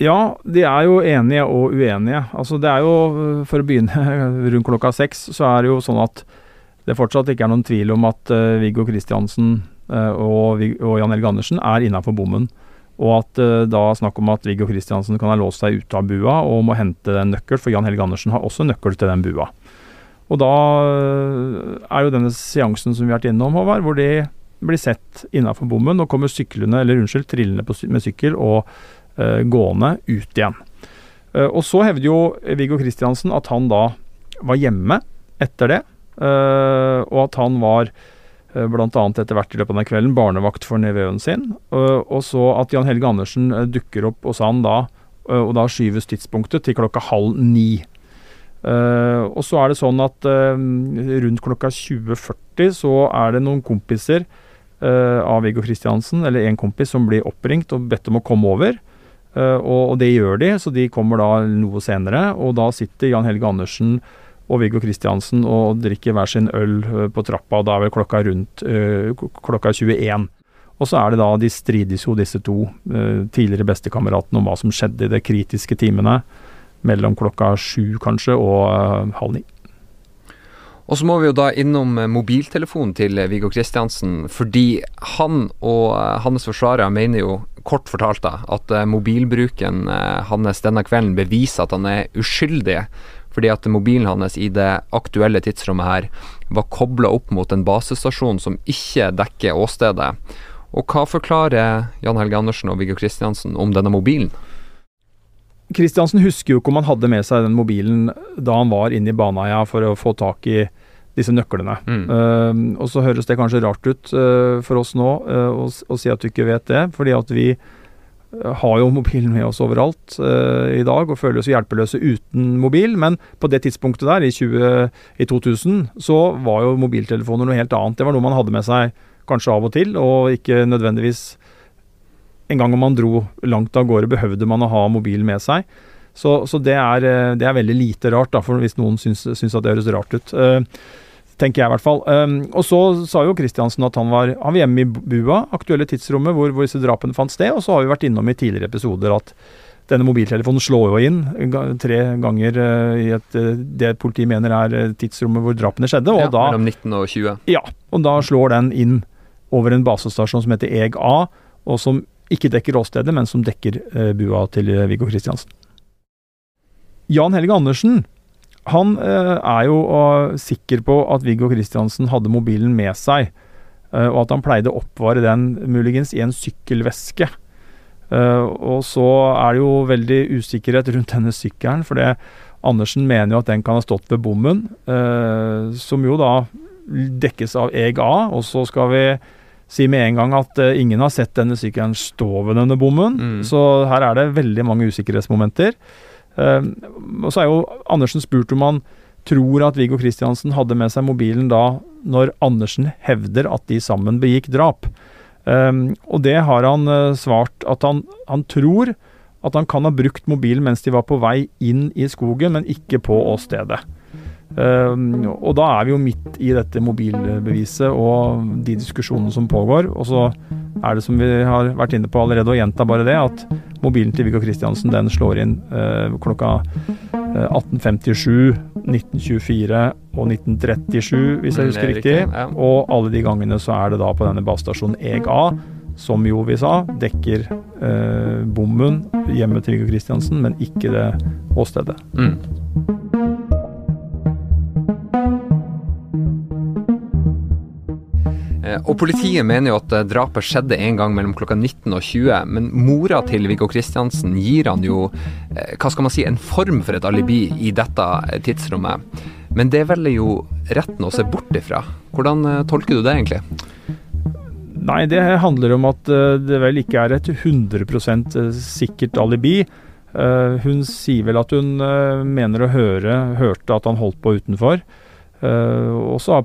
Ja, de er jo enige og uenige. Altså det er jo, For å begynne [laughs] rundt klokka seks, så er det jo sånn at det fortsatt ikke er noen tvil om at uh, Viggo Kristiansen uh, og, og, Jan Helge Andersen er innafor bommen. Og at uh, da snakk om at Viggo Kristiansen kan ha låst seg ute av bua og må hente en nøkkel, for Jan Helge Andersen har også nøkkel til den bua. Og da er jo denne seansen som vi har vært innom, Håvard, hvor de blir sett innafor bommen og kommer syklende, eller unnskyld, trillende på, med sykkel og gående ut igjen. Eh, og så hevder jo Viggo Kristiansen at han da var hjemme etter det, eh, og at han var bl.a. etter hvert i løpet av den kvelden barnevakt for nevøen sin. Og så at Jan Helge Andersen dukker opp hos han da, og da skyves tidspunktet til klokka halv ni. Og så er det sånn at rundt klokka 20.40 så er det noen kompiser av Viggo Kristiansen, eller en kompis, som blir oppringt og bedt om å komme over. Uh, og, det gjør de, så de kommer da noe senere. Og da sitter Jan Helge Andersen og Viggo Kristiansen og drikker hver sin øl uh, på trappa, og da er vel klokka rundt uh, klokka 21. Og så er det da, de strides jo disse to tidligere bestekameratene om hva som skjedde i de kritiske timene mellom klokka sju kanskje og halv ni. Og så må vi jo da innom mobiltelefonen til Viggo Kristiansen, fordi han og hans forsvarere mener jo kort fortalt da, at mobilbruken hans denne kvelden beviser at han er uskyldig. Fordi at mobilen hans i det aktuelle tidsrommet her var kobla opp mot en basestasjon som ikke dekker åstedet. Og hva forklarer Jan Helge Andersen og Viggo Kristiansen om denne mobilen? Kristiansen husker jo ikke om han hadde med seg den mobilen da han var inne i Baneheia for å få tak i disse nøklene. Mm. Uh, og så høres det kanskje rart ut uh, for oss nå uh, å, å, si at du ikke vet det, fordi at vi har jo mobilen med oss overalt i dag og føler oss hjelpeløse uten mobil. Men på det tidspunktet der, i, 20, i 2000, så var jo mobiltelefoner noe helt annet. Det var noe man hadde med seg kanskje av og til, og ikke nødvendigvis en gang om man dro langt av gårde, behøvde man å ha mobilen med seg. Så, så det, er, det, er, veldig lite rart, da, for hvis noen syns, syns at det høres rart ut. Uh, tenker jeg i hvert fall. Um, og så sa jo Kristiansen at han var, han var hjemme i bua, aktuelle tidsrommet hvor, hvor, disse drapene fant sted. Og så har vi vært innom i tidligere episoder at denne mobiltelefonen slår jo inn tre ganger i et, det politiet mener er tidsrommet hvor drapene skjedde. Og ja, da, mellom 19 og 20. Ja, og da slår den inn over en basestasjon som heter EG A, og som ikke dekker åstedet, men som dekker bua til Viggo Kristiansen. Jan Helge Andersen han eh, er jo sikker på at Viggo Kristiansen hadde mobilen med seg, og at han pleide å oppvare den muligens i en sykkelveske. Og så er det jo veldig usikkerhet rundt denne sykkelen, for det, Andersen mener jo at den kan ha stått ved bommen, som jo da dekkes av EGA. Og så skal vi si med en gang at ingen har sett denne sykkelen stå ved denne bommen, mm. så her er det veldig mange usikkerhetsmomenter. Uh, og så er jo Andersen spurt om han tror at Viggo Kristiansen hadde med seg mobilen da når Andersen hevder at de sammen begikk drap. Um, og det har han uh, svart at han, han, tror at han kan ha brukt mobilen mens de var på vei inn i skogen, men ikke på åstedet. Um, og da er vi jo midt i dette mobilbeviset og de diskusjonene som pågår. Og så er det som vi har vært inne på allerede, og gjenta bare det, at mobilen til Viggo Kristiansen den slår inn uh, klokka 1857, 1924 og 1937, hvis jeg husker riktig. Og alle de gangene så er det da på denne basestasjonen EGA, som jo vi sa dekker uh, bommen hjemme til Viggo Kristiansen, men ikke det åstedet. Mm. Og Politiet mener jo at eh, drapet skjedde en gang mellom klokka 19 og 20, men mora til Viggo Kristiansen gir han jo eh, hva skal man si, en form for et alibi i dette tidsrommet. Men det velger jo retten å se bort ifra. Hvordan tolker du det egentlig? Nei, det handler om at det vel ikke er et 100% sikkert alibi. Hun sier vel at hun mener å høre, hørte at han holdt på utenfor. Uh, og så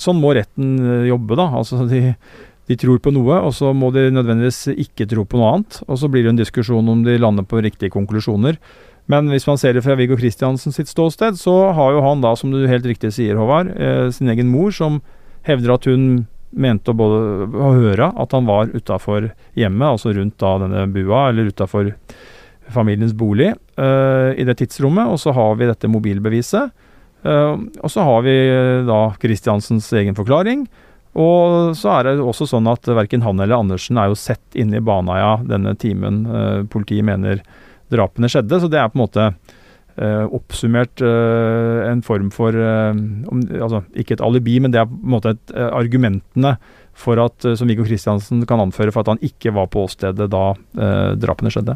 Sånn må retten eh, jobbe, da. Altså de, de, tror på noe, og så må de nødvendigvis ikke tro på noe annet. Og så blir det en diskusjon om de lander på riktige konklusjoner. Men hvis man ser det fra Viggo Kristiansen sitt ståsted, så har jo han da, som du helt riktig sier, Håvard, eh, sin egen mor som hevder at hun mente å både å høre at han var utafor hjemmet, altså rundt da denne bua, eller utafor familiens bolig, eh, i det tidsrommet. Og så har vi dette mobilbeviset. Uh, og så har vi uh, da Kristiansens egen forklaring. Og så er det også sånn at verken han eller Andersen er jo sett inne i Baneheia denne timen politiet mener drapene skjedde. Så det er på en måte oppsummert en form for Altså ikke et alibi, men det er på en måte et, argumentene for at, som Viggo Kristiansen kan anføre for at han ikke var på åstedet da drapene skjedde.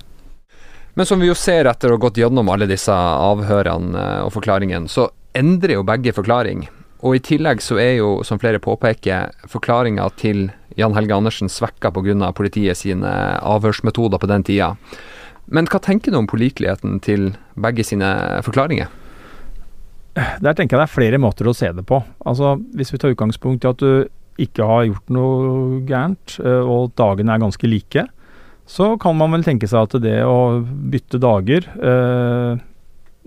Men som vi jo ser etter å ha gått gjennom alle disse avhørene og forklaringene, så endrer jo begge forklaring. Og i tillegg så er jo, som flere påpeker, forklaringa til Jan Helge Andersen svekka pga. politiet sine avhørsmetoder på den tida. Men hva tenker du om påliteligheten til begge sine forklaringer? Der tenker jeg det er flere måter å se det på. Altså, Hvis vi tar utgangspunkt i at du ikke har gjort noe gærent, eh, og dagene er ganske like, så kan man vel tenke seg at det å bytte dager, eh,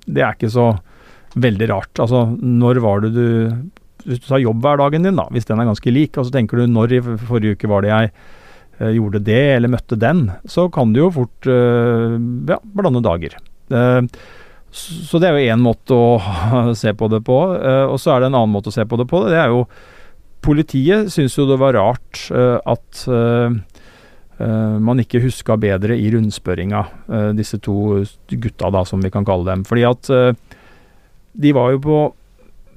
det er ikke så veldig rart. Altså, når var det du Hvis du tar jobbhverdagen din, da, hvis den er ganske lik, og så tenker du når i forrige uke var det jeg eh, gjorde det, eller møtte den, så kan du jo fort eh, ja, blande dager. Eh, så det er jo én måte å [laughs] se på det på. Eh, og så er det en annen måte å se på det på. Det er jo Politiet syns jo det var rart eh, at eh, man ikke huska bedre i rundspørringa, disse to gutta, da, som vi kan kalle dem. Fordi at de var jo på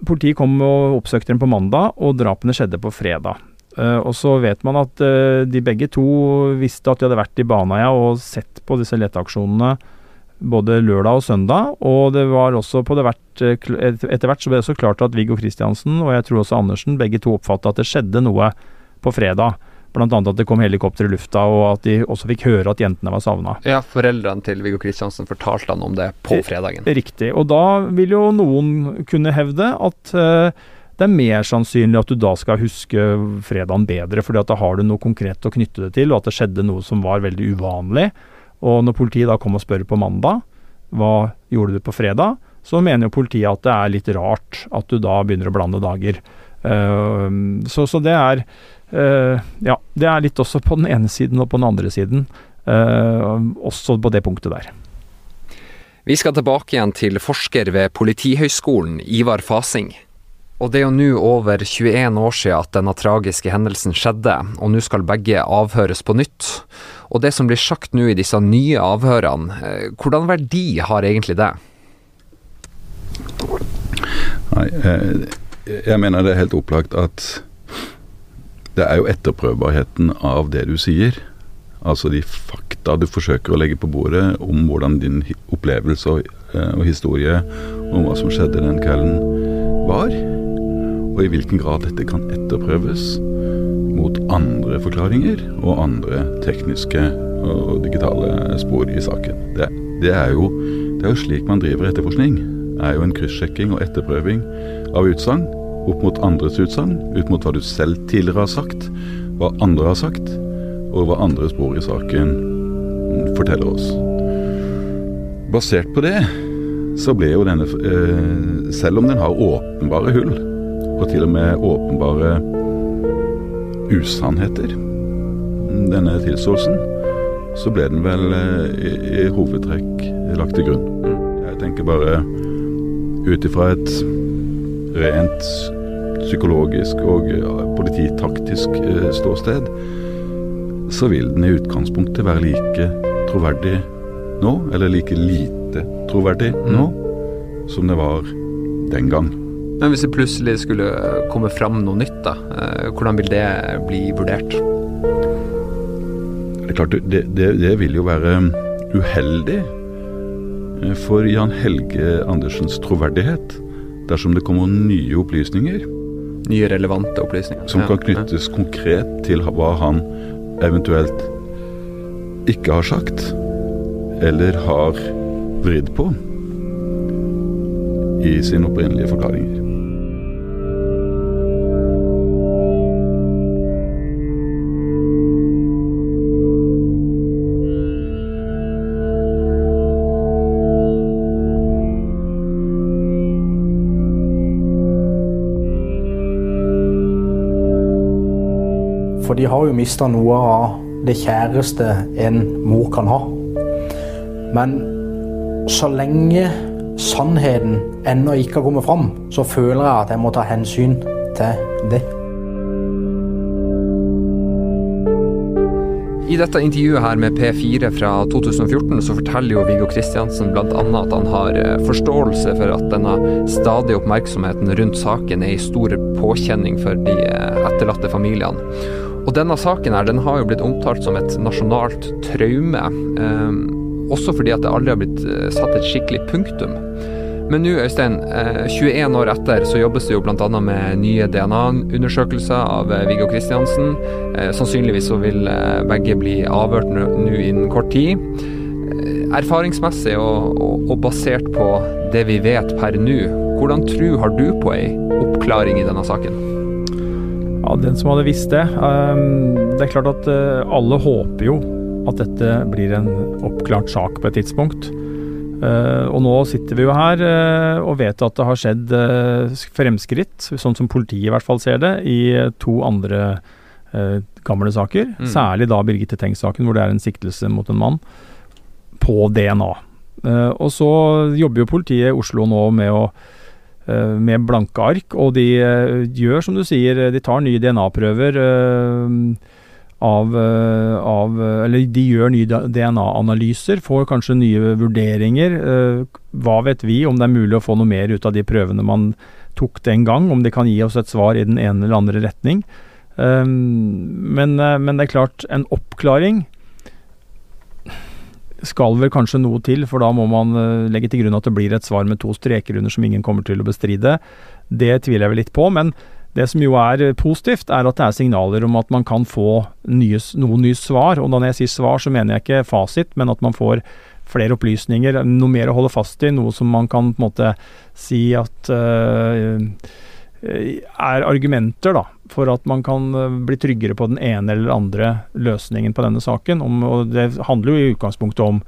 Politiet kom og oppsøkte dem på mandag, og drapene skjedde på fredag. Uh, og så vet man at uh, de begge to visste at de hadde vært i Baneheia og sett på disse leteaksjonene både lørdag og søndag. Og det var også på det hvert, uh, etter hvert så ble det også klart at Viggo Kristiansen og jeg tror også Andersen begge to oppfatta at det skjedde noe på fredag. Bl.a. at det kom helikopter i lufta, og at de også fikk høre at jentene var savna. Ja, foreldrene til Viggo Kristiansen fortalte han om det på fredagen. Riktig. Og da vil jo noen kunne hevde at uh, det er mer sannsynlig at du da skal huske fredagen bedre, fordi at da har du noe konkret å knytte det til, og at det skjedde noe som var veldig uvanlig. Og når politiet da kom og spør på mandag hva gjorde du på fredag, så mener jo politiet at det er litt rart at du da begynner å blande dager. Uh, så, så det er Uh, ja, det er litt også på den ene siden og på den andre siden. Uh, også på det punktet der. Vi skal tilbake igjen til forsker ved Politihøgskolen, Ivar Fasing. Og det er jo nå over 21 år siden at denne tragiske hendelsen skjedde, og nå skal begge avhøres på nytt. Og det som blir sagt nå i disse nye avhørene, eh, hvordan verdi har egentlig det? Nei, eh, jeg mener det er helt opplagt at det er jo etterprøvbarheten av det du sier. Altså de fakta du forsøker å legge på bordet om hvordan din opplevelse og, eh, og historie om hva som skjedde den kvelden var. Og i hvilken grad dette kan etterprøves mot andre forklaringer og andre tekniske og digitale spor i saken. Det, det, er, jo, det er jo slik man driver etterforskning. Det er jo en kryssjekking og etterprøving av utsagn opp mot andres utsagn, ut mot hva du selv tidligere har sagt, hva andre har sagt, og hva andre spor i saken forteller oss. Basert på det så ble jo denne eh, Selv om den har åpenbare hull, og til og med åpenbare usannheter, denne tilståelsen, så ble den vel eh, i, hovedtrekk lagt til grunn. Jeg tenker bare ut ifra et rent psykologisk og polititaktisk eh, ståsted, så vil den i utgangspunktet være like troverdig nå, eller like lite troverdig mm. nå, som det var den gang. Men hvis det plutselig skulle komme fram noe nytt, da, eh, hvordan vil det bli vurdert? Det er klart, det, det, det vil jo være uheldig eh, for Jan Helge Andersens troverdighet dersom det kommer nye opplysninger. Nye relevante opplysninger. Som kan knyttes ja. konkret til hva han eventuelt ikke har sagt, eller har vridd på i sine opprinnelige forklaringer. De har jo mista noe av det kjæreste en mor kan ha. Men så lenge sannheten ennå ikke har kommet fram, så føler jeg at jeg må ta hensyn til det. I dette intervjuet her med P4 fra 2014 så forteller jo Viggo Kristiansen bl.a. at han har eh, forståelse for at denne stadige oppmerksomheten rundt saken er en stor påkjenning for de eh, etterlatte familiene. Og denne saken her, den har jo blitt omtalt som et nasjonalt traume. Eh, også fordi at det aldri har blitt eh, satt et skikkelig punktum. Men nå, Øystein, eh, 21 år etter så jobbes det jo bl.a. med nye DNA-undersøkelser av eh, Viggo Kristiansen. Eh, sannsynligvis så vil eh, begge bli avhørt nå innen kort tid. Eh, erfaringsmessig og, og, og, basert på det vi vet per nå, hvordan tru har du på ei oppklaring i denne saken? Ja, den som hadde visst det. Um, det er klart at uh, alle håper jo at dette blir en oppklart sak på et tidspunkt. Uh, og nå sitter vi jo her uh, og vet at det har skjedd fremskritt, sånn som politiet i hvert fall ser det, i to andre gamle saker. Mm. Særlig da Birgitte Tengs-saken, hvor det er en siktelse mot en mann på DNA. og så jobber jo politiet i Oslo nå med å Eh, med blanke ark, og de eh, gjør som du sier, eh, de tar nye DNA-prøver av, av, Eller de gjør nye DNA-analyser, får kanskje nye vurderinger. Hva vet vi om det er mulig å få noe mer ut av de prøvene man tok den gang? Om det kan gi oss et svar i den ene eller andre retning. Men, men det er klart, en oppklaring skal vel kanskje noe til, for da må man eh, legge til grunn at det blir et svar med to streker under som ingen kommer til å bestride. Det tviler jeg vel litt på, men det som jo er eh, positivt, er at det er signaler om at man kan få nye, noen nye svar. Og når jeg sier svar, så mener jeg ikke fasit, men at man får flere opplysninger, noe mer å holde fast i, noe som man kan på en måte si at uh, er argumenter da, for at man kan eh, bli tryggere på den ene eller andre løsningen på denne saken. Om, og Det handler jo i utgangspunktet om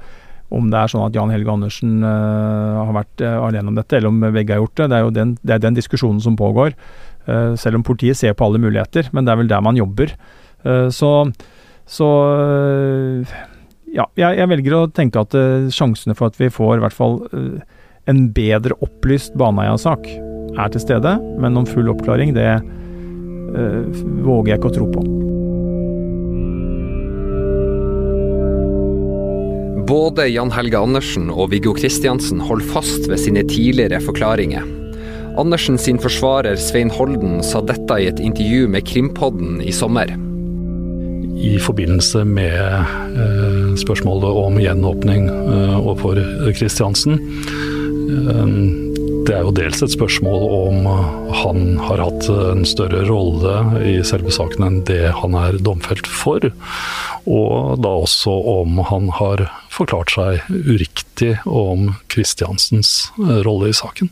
om det er sånn at Jan Helge Andersen uh, har vært uh, alene om dette, eller om begge har gjort det. Det er jo den, det er den diskusjonen som pågår. Uh, selv om politiet ser på alle muligheter, men det er vel der man jobber. så, så ja, jeg, jeg, velger å tenke at sjansene for at vi får i hvert fall en bedre opplyst Baneheia-sak er til stede, men om full oppklaring, det uh, våger jeg ikke å tro på. Både Jan Helge Andersen og Viggo Kristiansen holder fast ved sine tidligere forklaringer. Andersen sin forsvarer Svein Holden sa dette i et intervju med Krimpodden i sommer i forbindelse med eh, spørsmålet om gjenåpning eh, overfor Kristiansen. Eh, det er jo dels et spørsmål om han har hatt en større rolle i selve saken enn det han er domfelt for. Og da også om han har forklart seg uriktig om Kristiansens rolle i saken.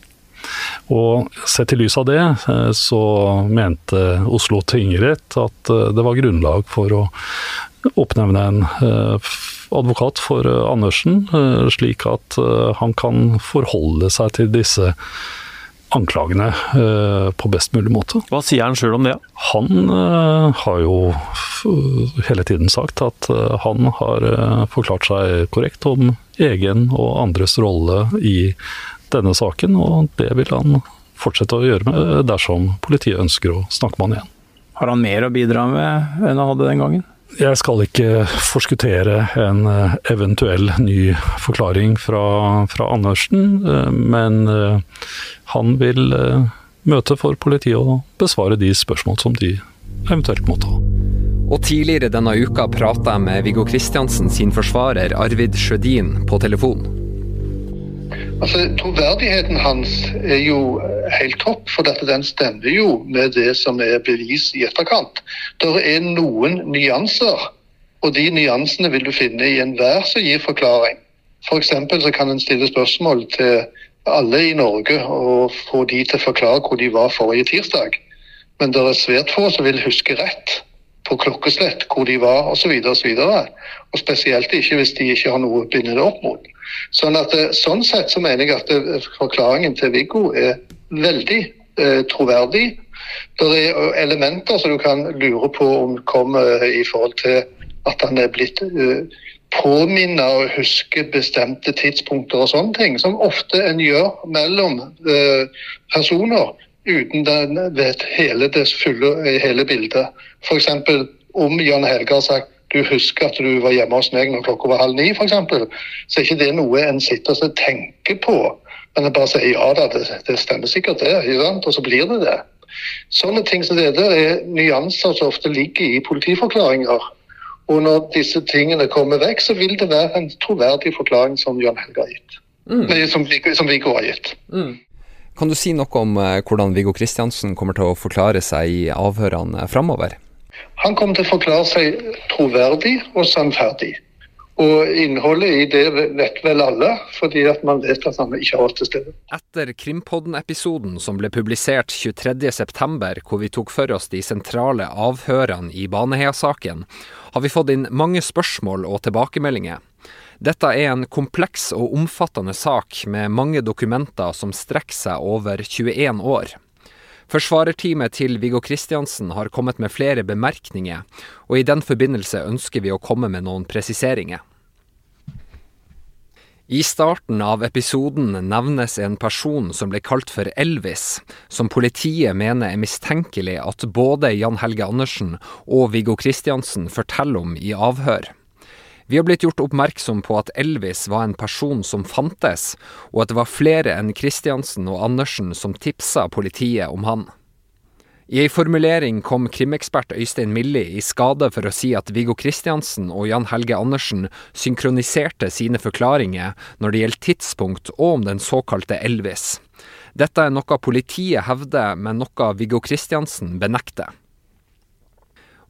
Og sett i lys av det, eh, så mente Oslo tingrett at eh, det var grunnlag for å oppnevne en eh, advokat for Andersen, slik at han kan forholde seg til disse anklagene på best mulig måte. Hva sier han sjøl om det? Han har jo hele tiden sagt at han har forklart seg korrekt om egen og andres rolle i denne saken, og det vil han fortsette å gjøre med dersom politiet ønsker å snakke med han igjen. Har han mer å bidra med enn han hadde den gangen? Jeg skal ikke forskuttere en eh, eventuell ny forklaring fra, fra Andersen, eh, men eh, han vil møte for politiet og besvare de spørsmål som de eventuelt måtte ha. Og tidligere denne uka prata jeg med Viggo Kristiansen sin forsvarer Arvid Sjødin på telefon. Altså, Troverdigheten hans er jo eh, helt topp, for dette den stemmer jo med det som er bevis i etterkant. Det er noen nyanser, og de nyansene vil du finne i enhver som gir forklaring. For så kan en stille spørsmål til alle i Norge og få de til å forklare hvor de var forrige tirsdag. Men det er svært få som vil huske rett på klokkeslett hvor de var osv. Og, så videre, og, så og spesielt ikke hvis de ikke har noe å binde det opp mot. Sånn, at, eh, sånn sett så mener jeg at eh, forklaringen til Viggo er veldig eh, troverdig. Det er elementer som du kan lure på om kommer i forhold til at han er blitt uh, påminnet og husker bestemte tidspunkter og sånne ting, som ofte en gjør mellom personer uten den vet hele det fulle hele bildet. F.eks. om Jan Helge har sagt du husker at du var hjemme hos meg når klokka var halv ni, f.eks., så er ikke det noe en sitter og tenker på. Men en bare sier ja da, det, det stemmer sikkert det, og så blir det det. Sånne ting som det der er nyanser som ofte ligger i politiforklaringer. Og når disse tingene kommer vekk, så vil det være en troverdig forklaring som Jan Helge har gitt. Mm. Nei, som, som Viggo har gitt. Mm. Kan du si noe om eh, hvordan Viggo Kristiansen kommer til å forklare seg i avhørene framover? Han kommer til å forklare seg troverdig og sannferdig. Og innholdet i det vet vel alle, fordi at man vet at han ikke har vært til stede. Etter Krimpodden-episoden som ble publisert 23.9, hvor vi tok for oss de sentrale avhørene i Baneheia-saken, har vi fått inn mange spørsmål og tilbakemeldinger. Dette er en kompleks og omfattende sak med mange dokumenter som strekker seg over 21 år. Forsvarerteamet til Viggo Kristiansen har kommet med flere bemerkninger, og i den forbindelse ønsker vi å komme med noen presiseringer. I starten av episoden nevnes en person som ble kalt for Elvis, som politiet mener er mistenkelig at både Jan Helge Andersen og Viggo Kristiansen forteller om i avhør. Vi har blitt gjort oppmerksom på at Elvis var en person som fantes, og at det var flere enn Kristiansen og Andersen som tipsa politiet om han. I ei formulering kom krimekspert Øystein Milli i skade for å si at Viggo Kristiansen og Jan Helge Andersen synkroniserte sine forklaringer når det gjelder tidspunkt og om den såkalte Elvis. Dette er noe politiet hevder, men noe Viggo Kristiansen benekter.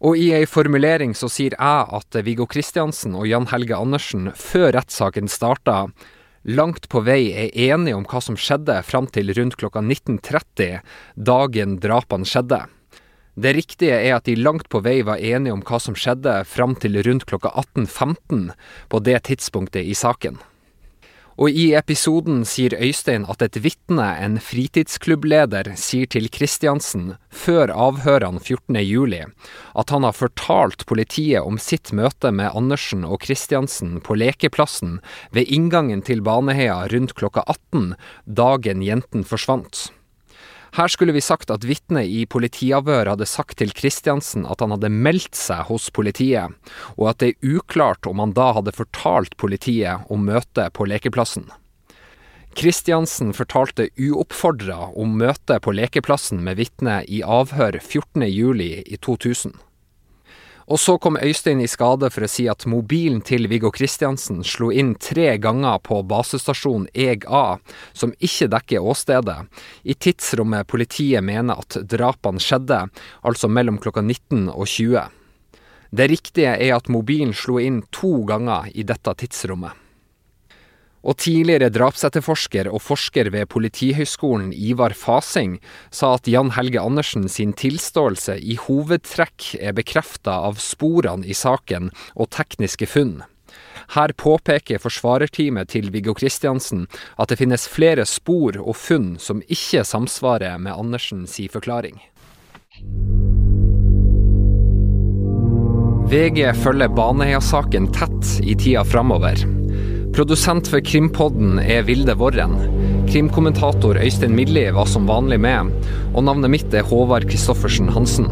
Og i ei formulering så sier jeg at Viggo Kristiansen og Jan Helge Andersen før rettssaken starta, langt på vei er enige om hva som skjedde fram til rundt klokka 19.30 dagen drapene skjedde. Det riktige er at de langt på vei var enige om hva som skjedde fram til rundt klokka 18.15 på det tidspunktet i saken. Og i episoden sier Øystein at et vitne, en fritidsklubbleder, sier til Kristiansen, før avhørene 14.07, at han har fortalt politiet om sitt møte med Andersen og Kristiansen på lekeplassen ved inngangen til Baneheia rundt klokka 18, dagen jenten forsvant. Her skulle vi sagt at vitnet i politiavhør hadde sagt til Kristiansen at han hadde meldt seg hos politiet, og at det er uklart om han da hadde fortalt politiet om møtet på lekeplassen. Kristiansen fortalte uoppfordra om møtet på lekeplassen med vitnet i avhør 14.07 i 2000. Og så kom Øystein i skade for å si at mobilen til Viggo Kristiansen slo inn tre ganger på basestasjon Eg A, som ikke dekker åstedet, i tidsrommet politiet mener at drapene skjedde, altså mellom klokka 19 og 20. Det riktige er at mobilen slo inn to ganger i dette tidsrommet. Og tidligere drapsetterforsker og forsker ved Politihøgskolen Ivar Fasing sa at Jan Helge Andersen sin tilståelse i hovedtrekk er bekrefta av sporene i saken og tekniske funn. Her påpeker forsvarerteamet til Viggo Kristiansen at det finnes flere spor og funn som ikke samsvarer med Andersen si forklaring. VG følger Baneheia-saken tett i tida framover. Produsent for Krimpodden er Vilde Worren. Krimkommentator Øystein Milli var som vanlig med, og navnet mitt er Håvard Christoffersen Hansen.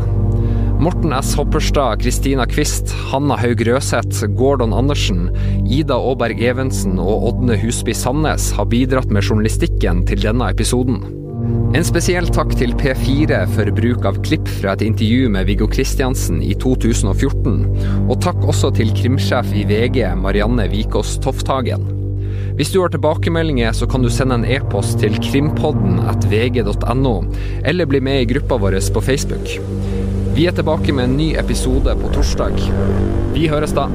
Morten S. Hopperstad, Kristina Kvist, Hanna Haug Røseth, Gordon Andersen, Ida Aaberg Evensen og Ådne Husby Sandnes har bidratt med journalistikken til denne episoden. En spesiell takk til P4 for bruk av klipp fra et intervju med Viggo Kristiansen i 2014. Og takk også til krimsjef i VG, Marianne Vikås Tofthagen. Hvis du har tilbakemeldinger, så kan du sende en e-post til krimpodden at vg.no, eller bli med i gruppa vår på Facebook. Vi er tilbake med en ny episode på torsdag. Vi høres da.